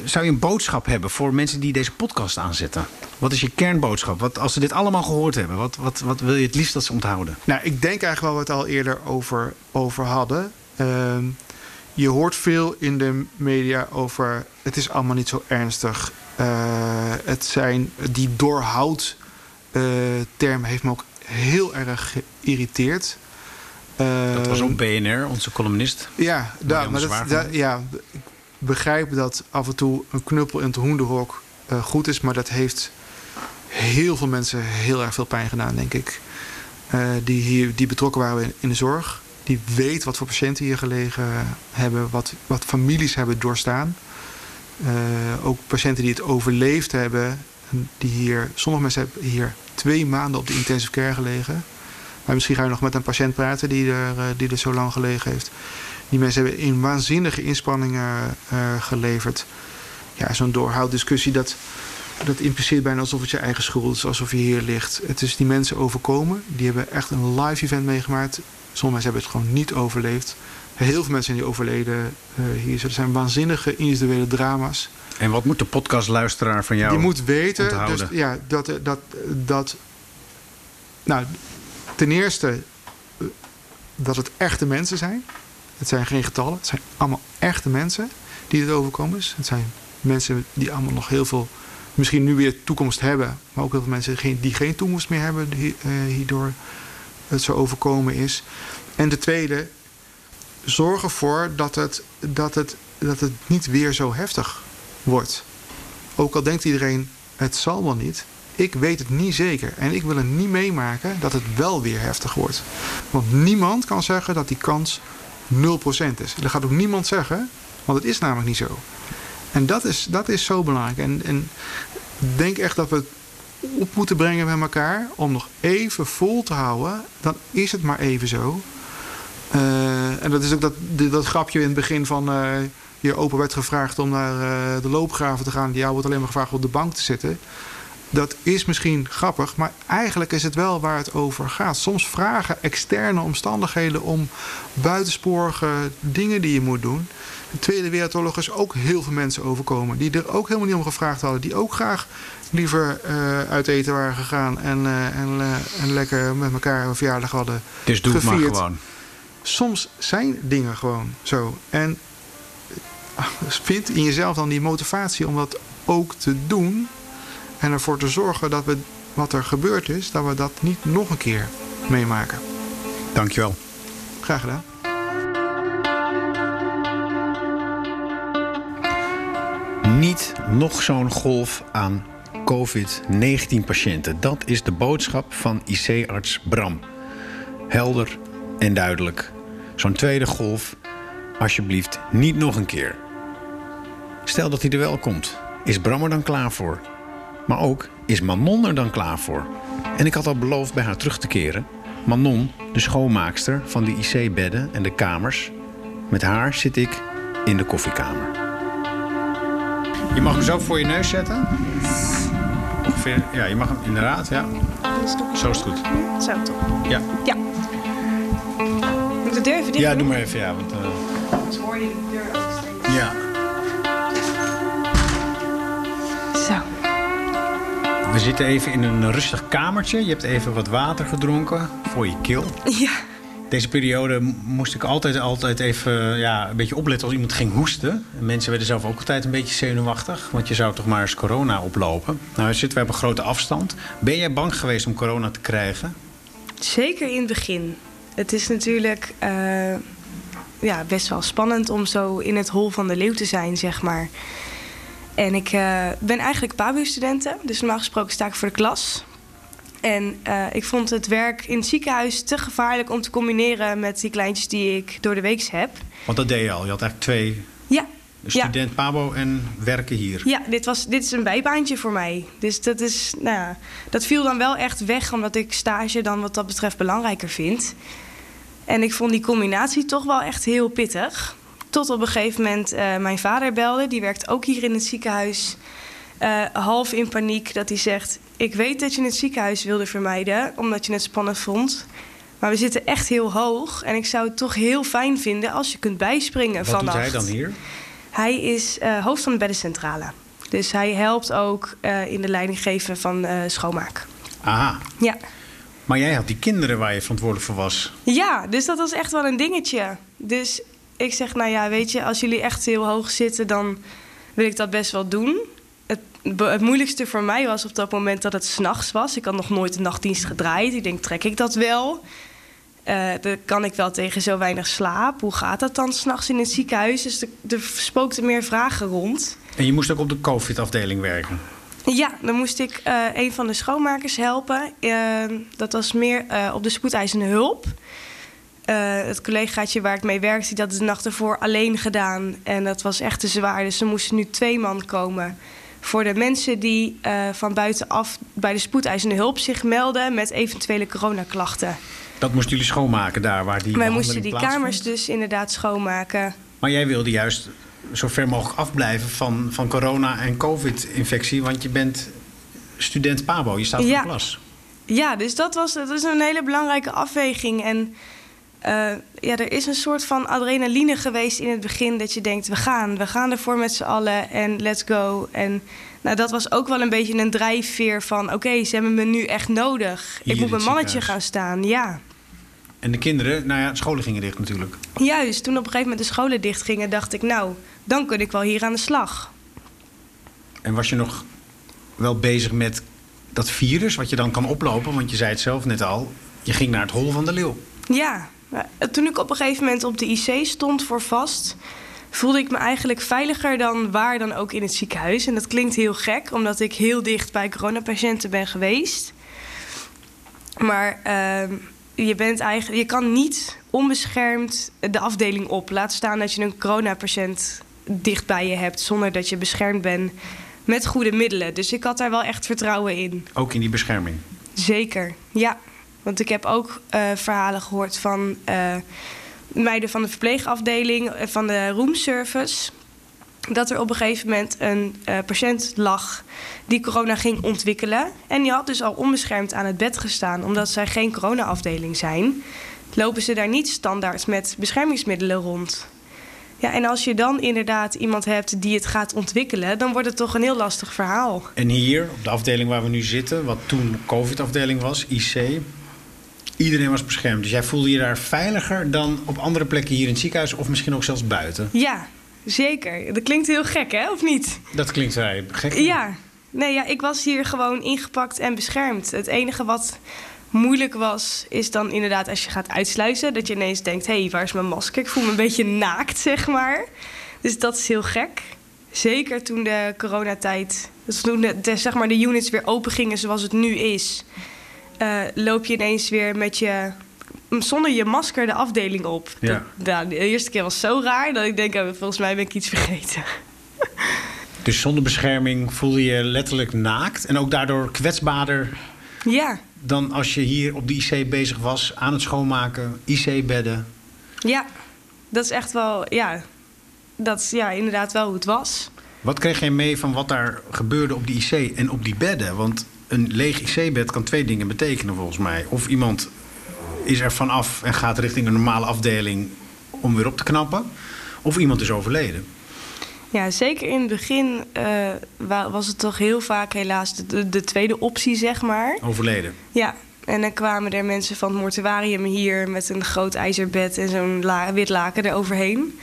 zou je een boodschap hebben voor mensen die deze podcast aanzetten? Wat is je kernboodschap? Wat, als ze dit allemaal gehoord hebben, wat, wat, wat wil je het liefst dat ze onthouden? Nou, ik denk eigenlijk wel wat we het al eerder over, over hadden. Ehm, je hoort veel in de media over. Het is allemaal niet zo ernstig. Eh, het zijn die doorhoud eh, term heeft me ook heel erg geïrriteerd. Dat was Ehm, op BNR, onze columnist. ja, da, maar dat, da- ja, ik begrijp dat af en toe een knuppel in het hoenderhok eh, goed is, maar dat heeft heel veel mensen heel erg veel pijn gedaan, denk ik. Eh, die, hier, die betrokken waren in, in de zorg, die weten wat voor patiënten hier gelegen hebben, wat, wat families hebben doorstaan. Eh, ook patiënten die het overleefd hebben, die hier, sommige mensen hebben hier twee maanden op de intensive care gelegen. Maar misschien ga je nog met een patiënt praten die er, eh, die er zo lang gelegen heeft. Die mensen hebben in waanzinnige inspanningen eh, geleverd. Ja, zo'n doorhouddiscussie, dat, dat impliceert bijna alsof het je eigen schuld is, alsof je hier ligt. Het is die mensen overkomen. Die hebben echt een live event meegemaakt. Sommige mensen hebben het gewoon niet overleefd. Heel veel mensen zijn die overleden eh, hier. Er zijn waanzinnige individuele drama's. En wat moet de podcastluisteraar van jou Je moet weten onthouden? dus, ja, dat, eh, dat, dat. Nou, ten eerste eh, dat het echte mensen zijn. Het zijn geen getallen. Het zijn allemaal echte mensen die het overkomen is. Het zijn mensen die allemaal nog heel veel, misschien nu weer toekomst hebben. Maar ook heel veel mensen die geen, die toekomst meer hebben die, hierdoor het zo overkomen is. En de tweede, zorg ervoor dat het, dat het, dat het niet weer zo heftig wordt. Ook al denkt iedereen, het zal wel niet. Ik weet het niet zeker. En ik wil het niet meemaken dat het wel weer heftig wordt. Want niemand kan zeggen dat die kans 0% is. Dat gaat ook niemand zeggen, want het is namelijk niet zo. En dat is, dat is zo belangrijk. En, en denk echt dat we op moeten brengen met elkaar om nog even vol te houden. Dan is het maar even zo. Uh, en dat is ook dat, dat grapje in het begin van uh, je open werd gevraagd om naar uh, de loopgraven te gaan. Jou wordt alleen maar gevraagd op de bank te zitten. Dat is misschien grappig, maar eigenlijk is het wel waar het over gaat. Soms vragen externe omstandigheden om buitensporige dingen die je moet doen. De Tweede Wereldoorlog is ook heel veel mensen overkomen. Die er ook helemaal niet om gevraagd hadden. Die ook graag liever uh, uit eten waren gegaan. En, uh, en, uh, en lekker met elkaar een verjaardag hadden Dus doe het maar gewoon. Soms zijn dingen gewoon zo. En vind in jezelf dan die motivatie om dat ook te doen. En ervoor te zorgen dat we wat er gebeurd is, dat we dat niet nog een keer meemaken. Dankjewel. Graag gedaan. Niet nog zo'n golf aan COVID-19 patiënten. Dat is de boodschap van IC-arts Bram. Helder en duidelijk. Zo'n tweede golf, alsjeblieft niet nog een keer. Stel dat hij er wel komt. Is Bram er dan klaar voor? Maar ook, is Manon er dan klaar voor? En ik had al beloofd bij haar terug te keren. Manon, de schoonmaakster van de IC-bedden en de kamers. Met haar zit ik in de koffiekamer. Je mag hem zo voor je neus zetten. Ongeveer, ja, je mag hem inderdaad, ja. Zo is het goed. Zo, toch? Ja, Ja. Moet ik de deur even dicht ja doe maar even, ja. Want, eh, Anders hoor je de deur ook steeds. ja. Zo. We zitten even in een rustig kamertje. Je hebt even wat water gedronken voor je keel. Ja. Deze periode moest ik altijd, altijd even ja, een beetje opletten als iemand ging hoesten. En mensen werden zelf ook altijd een beetje zenuwachtig. Want je zou toch maar eens corona oplopen. Nou zitten we op een grote afstand. Ben jij bang geweest om corona te krijgen? Zeker in het begin. Het is natuurlijk eh, ja, best wel spannend om zo in het hol van de leeuw te zijn, zeg maar. En ik eh, ben eigenlijk PABU-studenten, dus normaal gesproken sta ik voor de klas. En eh, ik vond het werk in het ziekenhuis te gevaarlijk om te combineren met die kleintjes die ik door de week heb. Want dat deed je al. Je had eigenlijk twee Ja, student Pabo en werken hier. ja dit, was, dit is een bijbaantje voor mij. Dus dat, is, nou, ja, dat viel dan wel echt weg, omdat ik stage dan wat dat betreft belangrijker vind. En ik vond die combinatie toch wel echt heel pittig. Tot op een gegeven moment eh, mijn vader belde. Die werkt ook hier in het ziekenhuis. Eh, half in paniek dat hij zegt... ik weet dat je het ziekenhuis wilde vermijden... omdat je het spannend vond. Maar we zitten echt heel hoog. En ik zou het toch heel fijn vinden als je kunt bijspringen Wat doet vannacht. hij dan hier? Hij is eh, hoofd van de beddencentrale. Dus hij helpt ook eh, in de leiding geven van schoonmaak. Aha. Ja. Maar jij had die kinderen waar je verantwoordelijk voor was. Ja, dus dat was echt wel een dingetje. Dus ik zeg, nou ja, weet je, als jullie echt heel hoog zitten, dan wil ik dat best wel doen. Het, moeilijkste voor mij was op dat moment dat het s'nachts was. Ik had nog nooit een nachtdienst gedraaid. Ik denk, trek ik dat wel? Eh dan kan ik wel tegen zo weinig slaap. Hoe gaat dat dan s'nachts in het ziekenhuis? Dus er, spookten meer vragen rond. En je moest ook op de COVID-afdeling werken. Ja, dan moest ik eh, een van de schoonmakers helpen. Eh, dat was meer eh, op de spoedeisende hulp. Het collegaatje waar ik mee werkte, die had de nacht ervoor alleen gedaan. En dat was echt te zwaar. Dus er moesten nu twee man komen. Voor de mensen die eh, van buitenaf bij de spoedeisende hulp zich melden met eventuele coronaklachten. Dat moesten jullie schoonmaken daar waar die Wij moesten die kamers dus inderdaad schoonmaken. Maar jij wilde juist zo ver mogelijk afblijven van, van corona en covid-infectie. Want je bent student Pabo, je staat voor Ja. de klas. Ja, dus dat was dat is een hele belangrijke afweging. En eh, ja, er is een soort van adrenaline geweest in het begin dat je denkt, we gaan, we gaan ervoor met z'n allen en let's go. En nou, dat was ook wel een beetje een drijfveer van, oké, ze hebben me nu echt nodig. Hier ik moet mijn mannetje gaan staan, ja. En de kinderen, nou ja, scholen gingen dicht natuurlijk. Juist, toen op een gegeven moment de scholen dichtgingen, dacht ik, nou, dan kun ik wel hier aan de slag. En was je nog wel bezig met dat virus, wat je dan kan oplopen? Want je zei het zelf net al, je ging naar het hol van de leeuw. Ja, toen ik op een gegeven moment op de IC stond voor vast, voelde ik me eigenlijk veiliger dan waar dan ook in het ziekenhuis. En dat klinkt heel gek, omdat ik heel dicht bij coronapatiënten ben geweest. Maar uh, je, bent eigenlijk, je kan niet onbeschermd de afdeling op. Laat staan dat je een coronapatiënt dicht bij je hebt, zonder dat je beschermd bent met goede middelen. Dus ik had daar wel echt vertrouwen in. Ook in die bescherming? Zeker, ja. Want ik heb ook uh, verhalen gehoord van uh, meiden van de verpleegafdeling, uh, van de roomservice. Dat er op een gegeven moment een patiënt lag die corona ging ontwikkelen. En die had dus al onbeschermd aan het bed gestaan, omdat zij geen corona-afdeling zijn. Lopen ze daar niet standaard met beschermingsmiddelen rond. Ja, en als je dan inderdaad iemand hebt die het gaat ontwikkelen, dan wordt het toch een heel lastig verhaal. En hier, op de afdeling waar we nu zitten, wat toen COVID-afdeling was, IC, iedereen was beschermd. Dus jij voelde je daar veiliger dan op andere plekken hier in het ziekenhuis of misschien ook zelfs buiten? Ja, zeker. Dat klinkt heel gek, hè, of niet? Dat klinkt vrij gek. Ja. Nee, ja, ik was hier gewoon ingepakt en beschermd. Het enige wat moeilijk was, is dan inderdaad als je gaat uitsluiten... dat je ineens denkt, hé, hey, waar is mijn masker? Ik voel me een beetje naakt, zeg maar. Dus dat is heel gek. Zeker toen de coronatijd... Dus toen de, de, zeg maar de units weer open gingen zoals het nu is... Uh, loop je ineens weer met je... zonder je masker de afdeling op. Ja. Dat, nou, de eerste keer was zo raar dat ik denk, oh, volgens mij ben ik iets vergeten. Dus zonder bescherming voelde je letterlijk naakt... en ook daardoor kwetsbaarder... Ja dan als je hier op de IC bezig was aan het schoonmaken, IC-bedden. Ja, dat is echt wel, ja, dat is ja, inderdaad wel hoe het was. Wat kreeg jij mee van wat daar gebeurde op die IC en op die bedden? Want een leeg IC-bed kan twee dingen betekenen volgens mij. Of iemand is er vanaf en gaat richting een normale afdeling om weer op te knappen. Of iemand is overleden. Ja, zeker in het begin uh, was het toch heel vaak helaas de, de, tweede optie, zeg maar. Overleden? Ja, en dan kwamen er mensen van het mortuarium hier met een groot ijzerbed en zo'n la wit laken eroverheen.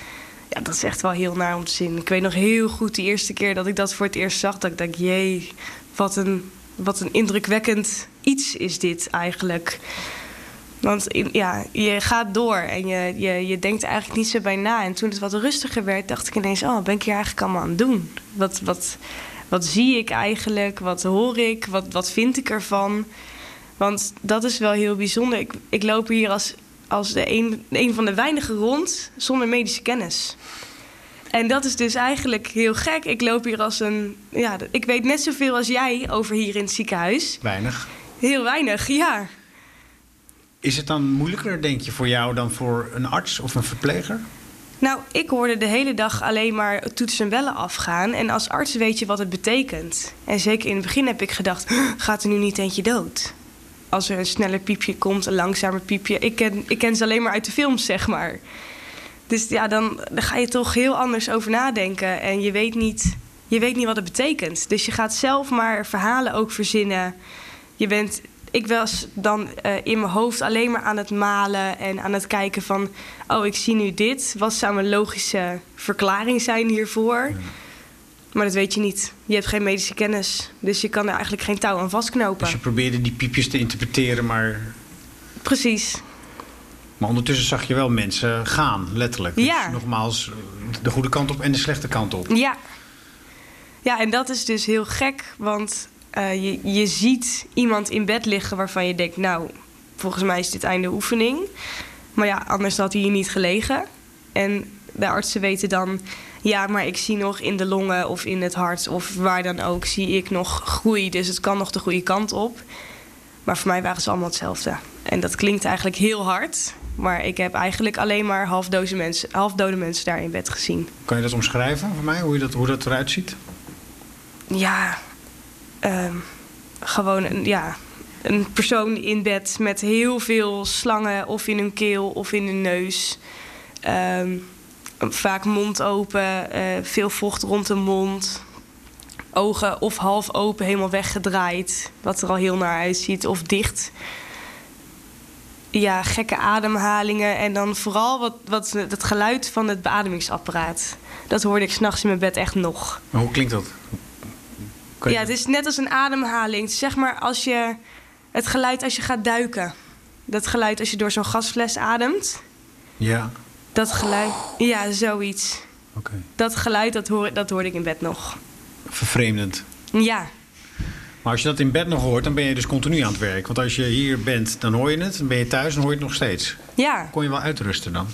Ja, dat is echt wel heel naar om te zien. Ik weet nog heel goed de eerste keer dat ik dat voor het eerst zag, dat ik dacht, jee, wat een, wat een indrukwekkend iets is dit eigenlijk. Want ja, je gaat door en je, je, je denkt eigenlijk niet zo bij na. En toen het wat rustiger werd, dacht ik ineens: Oh, ben ik hier eigenlijk allemaal aan het doen? Wat, wat, wat zie ik eigenlijk? Wat hoor ik? Wat, wat vind ik ervan? Want dat is wel heel bijzonder. Ik, ik loop hier als, als de een, een van de weinigen rond zonder medische kennis. En dat is dus eigenlijk heel gek. Ik loop hier als een. Ja, ik weet net zoveel als jij over hier in het ziekenhuis. Weinig. Heel weinig, ja. Is het dan moeilijker, denk je, voor jou dan voor een arts of een verpleger? Nou, ik hoorde de hele dag alleen maar toetsen en bellen afgaan. En als arts weet je wat het betekent. En zeker in het begin heb ik gedacht, gaat er nu niet eentje dood? Als er een sneller piepje komt, een langzamer piepje. Ik ken, ik ken ze alleen maar uit de films, zeg maar. Dus ja, dan, dan ga je toch heel anders over nadenken. En je weet, niet, je weet niet wat het betekent. Dus je gaat zelf maar verhalen ook verzinnen. Je bent ik was dan uh, in mijn hoofd alleen maar aan het malen en aan het kijken van... oh, ik zie nu dit. Wat zou een logische verklaring zijn hiervoor? Ja. Maar dat weet je niet. Je hebt geen medische kennis. Dus je kan er eigenlijk geen touw aan vastknopen. Dus je probeerde die piepjes te interpreteren, maar... Precies. Maar ondertussen zag je wel mensen gaan, letterlijk. Dus ja. nogmaals, de goede kant op en de slechte kant op. Ja. Ja, en dat is dus heel gek, want uh, je, je ziet iemand in bed liggen waarvan je denkt, nou, volgens mij is dit einde oefening. Maar ja, anders had hij hier niet gelegen. En de artsen weten dan, ja, maar ik zie nog in de longen of in het hart of waar dan ook, zie ik nog groei. Dus het kan nog de goede kant op. Maar voor mij waren ze allemaal hetzelfde. En dat klinkt eigenlijk heel hard. Maar ik heb eigenlijk alleen maar halfdode mensen, halfdode mensen daar in bed gezien. Kan je dat omschrijven voor mij, hoe, je dat, hoe dat eruit ziet? Ja, um, gewoon een, ja, een persoon in bed met heel veel slangen of in hun keel of in hun neus. Um, vaak mond open, uh, veel vocht rond de mond. Ogen of half open, helemaal weggedraaid. Wat er al heel naar uitziet. Of dicht. Ja, gekke ademhalingen. En dan vooral wat, wat, het geluid van het beademingsapparaat. Dat hoorde ik s'nachts in mijn bed echt nog. Maar hoe klinkt dat? Je- Ja, het is net als een ademhaling. Zeg maar als je het geluid als je gaat duiken. Dat geluid als je door zo'n gasfles ademt. Ja, Dat geluid. Ja, zoiets. oké. Dat geluid, dat, hoor, dat hoorde ik in bed nog. Vervreemdend. Ja, Maar als je dat in bed nog hoort, dan ben je dus continu aan het werk. Want als je hier bent, dan hoor je het. Dan ben je thuis, dan hoor je het nog steeds. ja. Kon je wel uitrusten dan?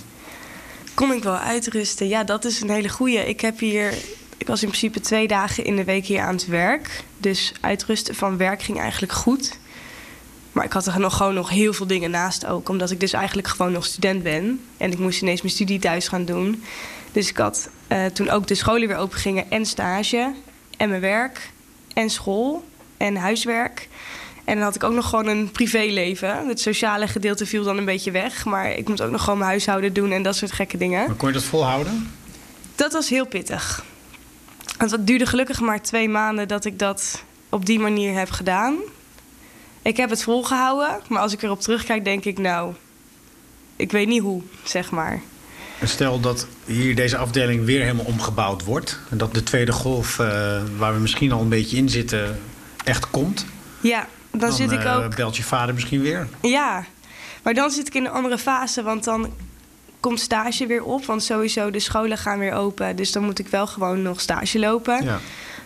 Kon ik wel uitrusten? Ja, dat is een hele goeie. Ik heb hier. Ik was in principe twee dagen in de week hier aan het werk. Dus uitrusten van werk ging eigenlijk goed. Maar ik had er nog gewoon nog heel veel dingen naast ook. Omdat ik dus eigenlijk gewoon nog student ben. En ik moest ineens mijn studie thuis gaan doen. Dus ik had eh, toen ook de scholen weer open gingen. En stage. En mijn werk. En school. En huiswerk. En dan had ik ook nog gewoon een privéleven. Het sociale gedeelte viel dan een beetje weg. Maar ik moet ook nog gewoon mijn huishouden doen en dat soort gekke dingen. Maar kon je dat volhouden? Dat was heel pittig. Want het duurde gelukkig maar twee maanden dat ik dat op die manier heb gedaan. Ik heb het volgehouden, maar als ik erop terugkijk, denk ik, nou, ik weet niet hoe, zeg maar. Stel dat hier deze afdeling weer helemaal omgebouwd wordt. En dat de tweede golf, eh, waar we misschien al een beetje in zitten, echt komt. Ja, dan, zit ik eh, ook. belt je vader misschien weer. Ja, maar dan zit ik in een andere fase, want dan komt stage weer op. Want sowieso, de scholen gaan weer open. Dus dan moet ik wel gewoon nog stage lopen. Ja.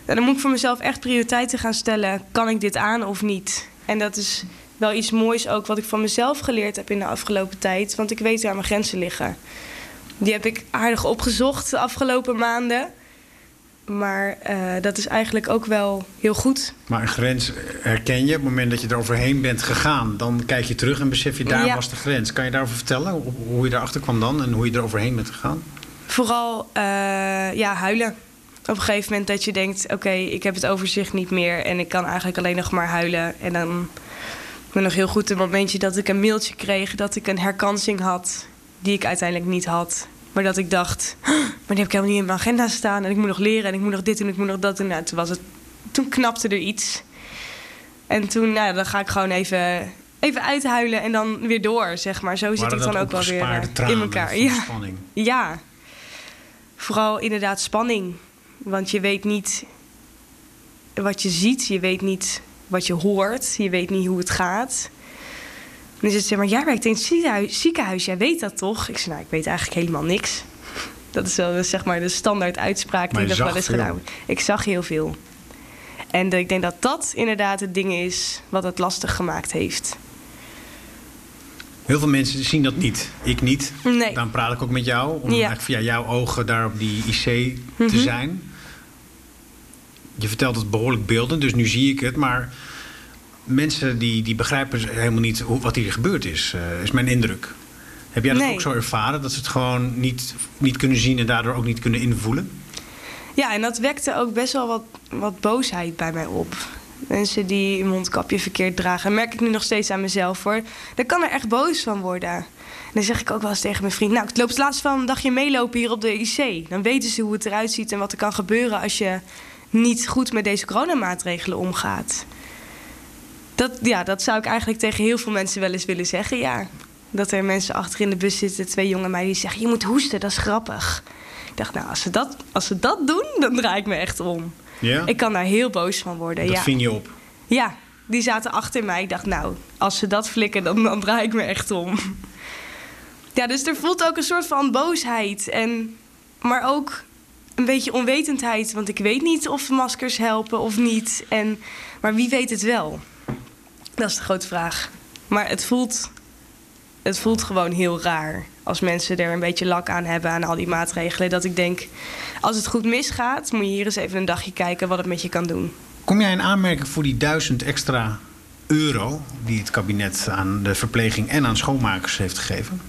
En dan moet ik voor mezelf echt prioriteiten gaan stellen. Kan ik dit aan of niet? En dat is wel iets moois ook wat ik van mezelf geleerd heb in de afgelopen tijd. Want ik weet waar mijn grenzen liggen. Die heb ik aardig opgezocht de afgelopen maanden. Maar eh, dat is eigenlijk ook wel heel goed. Maar een grens herken je. Op het moment dat je er overheen bent gegaan, dan kijk je terug en besef je daar Ja. was de grens. Kan je daarover vertellen? Hoe- je daarachter kwam dan en hoe je er overheen bent gegaan? Vooral eh, ja, huilen. Op een gegeven moment dat je denkt: oké, ik heb het overzicht niet meer. En ik kan eigenlijk alleen nog maar huilen. En dan. Ik ben nog heel goed een momentje dat ik een mailtje kreeg dat ik een herkansing had. Die ik uiteindelijk niet had. Maar dat ik dacht: "Huh, maar die heb ik helemaal niet in mijn agenda staan. En ik moet nog leren en ik moet nog dit en ik moet nog dat doen. Nou, toen, was het, toen knapte er iets. En toen, nou, dan ga ik gewoon even, even uithuilen en dan weer door, zeg maar. Zo zit ik dan ook wel weer eh, in elkaar. Ja. spanning? Ja, vooral inderdaad spanning. Want je weet niet wat je ziet, je weet niet wat je hoort, je weet niet hoe het gaat. Is het zeg maar, jij werkt in het ziekenhuis, ziekenhuis, jij weet dat toch? Ik zei, nou, ik weet eigenlijk helemaal niks. Dat is wel zeg maar de standaard uitspraak die nog wel eens veel. gedaan wordt. Ik zag heel veel. En ik denk dat dat inderdaad het ding is wat het lastig gemaakt heeft. Heel veel mensen zien dat niet. Ik niet. Nee. Dan praat ik ook met jou. Om Ja. eigenlijk via jouw ogen daar op die IC te Mhm. zijn. Je vertelt het behoorlijk beeldend, dus nu zie ik het. Maar mensen die, die begrijpen helemaal niet hoe, wat hier gebeurd is. eh, is mijn indruk. Heb jij dat Nee. ook zo ervaren? Dat ze het gewoon niet, niet kunnen zien en daardoor ook niet kunnen invoelen? Ja, en dat wekte ook best wel wat, wat boosheid bij mij op. Mensen die een mondkapje verkeerd dragen, merk ik nu nog steeds aan mezelf hoor. Daar kan er echt boos van worden. En dan zeg ik ook wel eens tegen mijn vriend: Nou, ik loop het laatst wel een dagje meelopen hier op de IC. Dan weten ze hoe het eruit ziet en wat er kan gebeuren als je niet goed met deze coronamaatregelen omgaat. Dat, ja, dat zou ik eigenlijk tegen heel veel mensen wel eens willen zeggen. Ja, dat er mensen achter in de bus zitten, twee jonge meiden die zeggen: Je moet hoesten, dat is grappig. Ik dacht, nou, als ze dat, als ze dat doen, dan draai ik me echt om. Ja? Ik kan daar heel boos van worden. dat ja. ving je op. ja, die zaten achter mij. Ik dacht, nou, als ze dat flikken, dan, dan draai ik me echt om. Ja, dus er voelt ook een soort van boosheid. En, maar ook een beetje onwetendheid. Want ik weet niet of maskers helpen of niet. En, maar wie weet het wel? Dat is de grote vraag. Maar het voelt, het voelt gewoon heel raar. Als mensen er een beetje lak aan hebben aan al die maatregelen. Dat ik denk, als het goed misgaat, moet je hier eens even een dagje kijken wat het met je kan doen. Kom jij in aanmerking voor die duizend extra euro... die het kabinet aan de verpleging en aan schoonmakers heeft gegeven?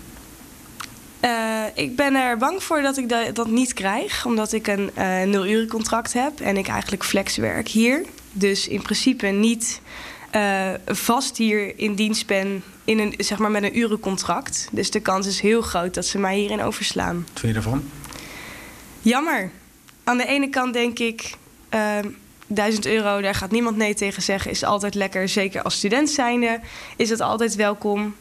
Eh, ik ben er bang voor dat ik da- dat niet krijg, omdat ik een eh nul contract heb en ik eigenlijk flex werk hier. Dus in principe niet eh, vast hier in dienst ben in een, zeg maar met een urencontract. Dus de kans is heel groot dat ze mij hierin overslaan. Wat vind je daarvan? Jammer. Aan de ene kant denk ik, eh, 1000 euro, daar gaat niemand nee tegen zeggen, is altijd lekker. Zeker als student zijnde is het altijd welkom.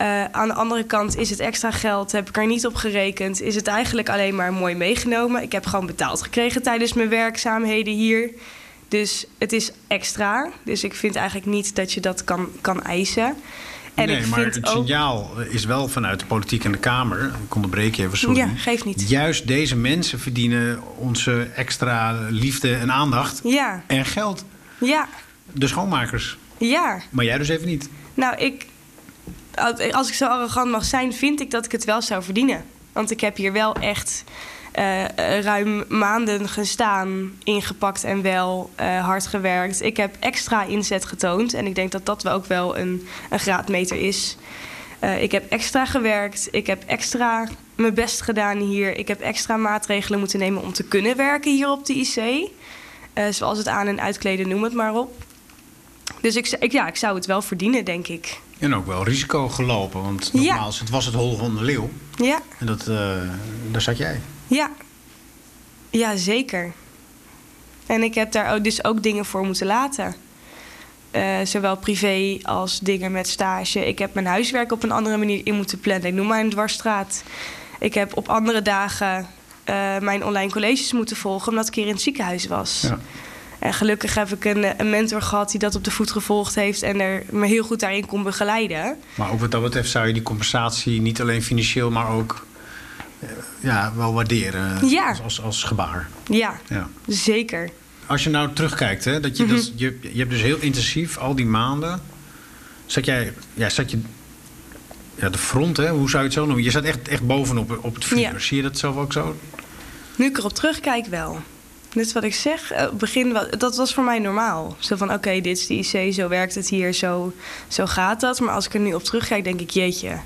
Uh, aan de andere kant is het extra geld, heb ik er niet op gerekend. Is het eigenlijk alleen maar mooi meegenomen. Ik heb gewoon betaald gekregen tijdens mijn werkzaamheden hier. Dus het is extra. Dus ik vind eigenlijk niet dat je dat kan, kan eisen. En nee, maar het signaal is wel vanuit de politiek en de Kamer. Ik onderbreek je even, sorry. Ja, geeft niet. Juist deze mensen verdienen onze extra liefde en aandacht. Ja. En geld. Ja. De schoonmakers. Ja. Maar jij dus even niet. Nou, ik, als ik zo arrogant mag zijn, vind ik dat ik het wel zou verdienen. Want ik heb hier wel echt uh, ruim maanden gestaan, ingepakt en wel uh, hard gewerkt. Ik heb extra inzet getoond en ik denk dat dat wel ook wel een, een graadmeter is. Uh, ik heb extra gewerkt, ik heb extra mijn best gedaan hier. Ik heb extra maatregelen moeten nemen om te kunnen werken hier op de IC. zoals het aan- en uitkleden, noem het maar op. Dus ik, ik, ja, ik zou het wel verdienen, denk ik. En ook wel risico gelopen, want nogmaals, het was het hol van de leeuw. Ja. En dat, daar zat jij. Ja, ja zeker. En ik heb daar ook, dus ook dingen voor moeten laten. Uh, zowel privé als dingen met stage. Ik heb mijn huiswerk op een andere manier in moeten plannen. Ik noem maar een dwarsstraat. Ik heb op andere dagen uh, mijn online colleges moeten volgen... omdat ik hier in het ziekenhuis was. Ja. En gelukkig heb ik een, een, mentor gehad die dat op de voet gevolgd heeft... en er me heel goed daarin kon begeleiden. Maar ook wat dat betreft zou je die compensatie niet alleen financieel... maar ook ja, wel waarderen ja. als, als, als, gebaar. Ja, ja, zeker. Als je nou terugkijkt, hè, dat je, mm dat, je, je hebt dus heel intensief al die maanden... Zat jij, ja, zat je ja, de front, hè, hoe zou je het zo noemen? Je zat echt, echt bovenop op het vuur. Ja. Zie je dat zelf ook zo? Nu ik erop terugkijk wel. Net wat ik zeg, eh, begin, dat was voor mij normaal. Zo van, oké, dit is de IC, zo werkt het hier, zo, zo gaat dat. Maar als ik er nu op terugkijk, denk ik, jeetje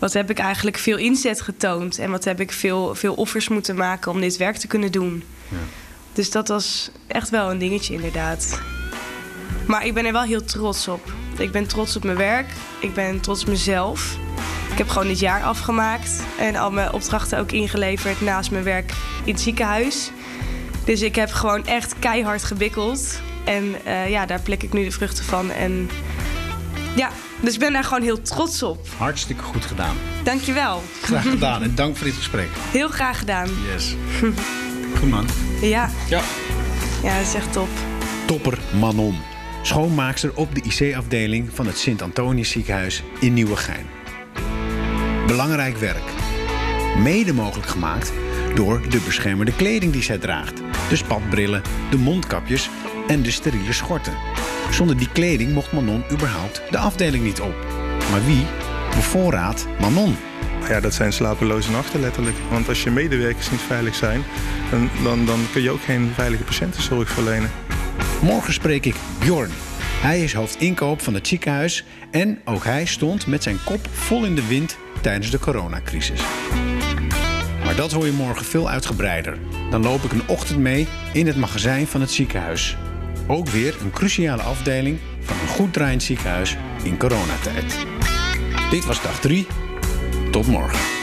wat heb ik eigenlijk veel inzet getoond en wat heb ik veel, veel offers moeten maken om dit werk te kunnen doen. Ja. Dus dat was echt wel een dingetje, inderdaad. Maar ik ben er wel heel trots op. Ik ben trots op mijn werk. Ik ben trots op mezelf. Ik heb gewoon dit jaar afgemaakt en al mijn opdrachten ook ingeleverd naast mijn werk in het ziekenhuis. Dus ik heb gewoon echt keihard gewikkeld. En uh, ja, daar pluk ik nu de vruchten van. En ja, dus ik ben daar gewoon heel trots op. Hartstikke goed gedaan. Dankjewel. Graag gedaan en dank voor dit gesprek. Heel graag gedaan. Yes. Goed man. Ja. Ja. Ja, dat is echt top. Topper Manon. Schoonmaakster op de IC-afdeling van het Sint-Antonius ziekenhuis in Nieuwegein. Belangrijk werk. Mede mogelijk gemaakt door de beschermende kleding die zij draagt. De spatbrillen, de mondkapjes en de steriele schorten. Zonder die kleding mocht Manon überhaupt de afdeling niet op. Maar wie bevoorraadt Manon? Ja, dat zijn slapeloze nachten letterlijk. Want als je medewerkers niet veilig zijn, dan, dan, dan kun je ook geen veilige patiëntenzorg verlenen. Morgen spreek ik Bjorn. Hij is hoofdinkoop van het ziekenhuis en ook hij stond met zijn kop vol in de wind tijdens de coronacrisis. Maar dat hoor je morgen veel uitgebreider. Dan loop ik een ochtend mee in het magazijn van het ziekenhuis. Ook weer een cruciale afdeling van een goed draaiend ziekenhuis in coronatijd. Dit was dag 3. Tot morgen.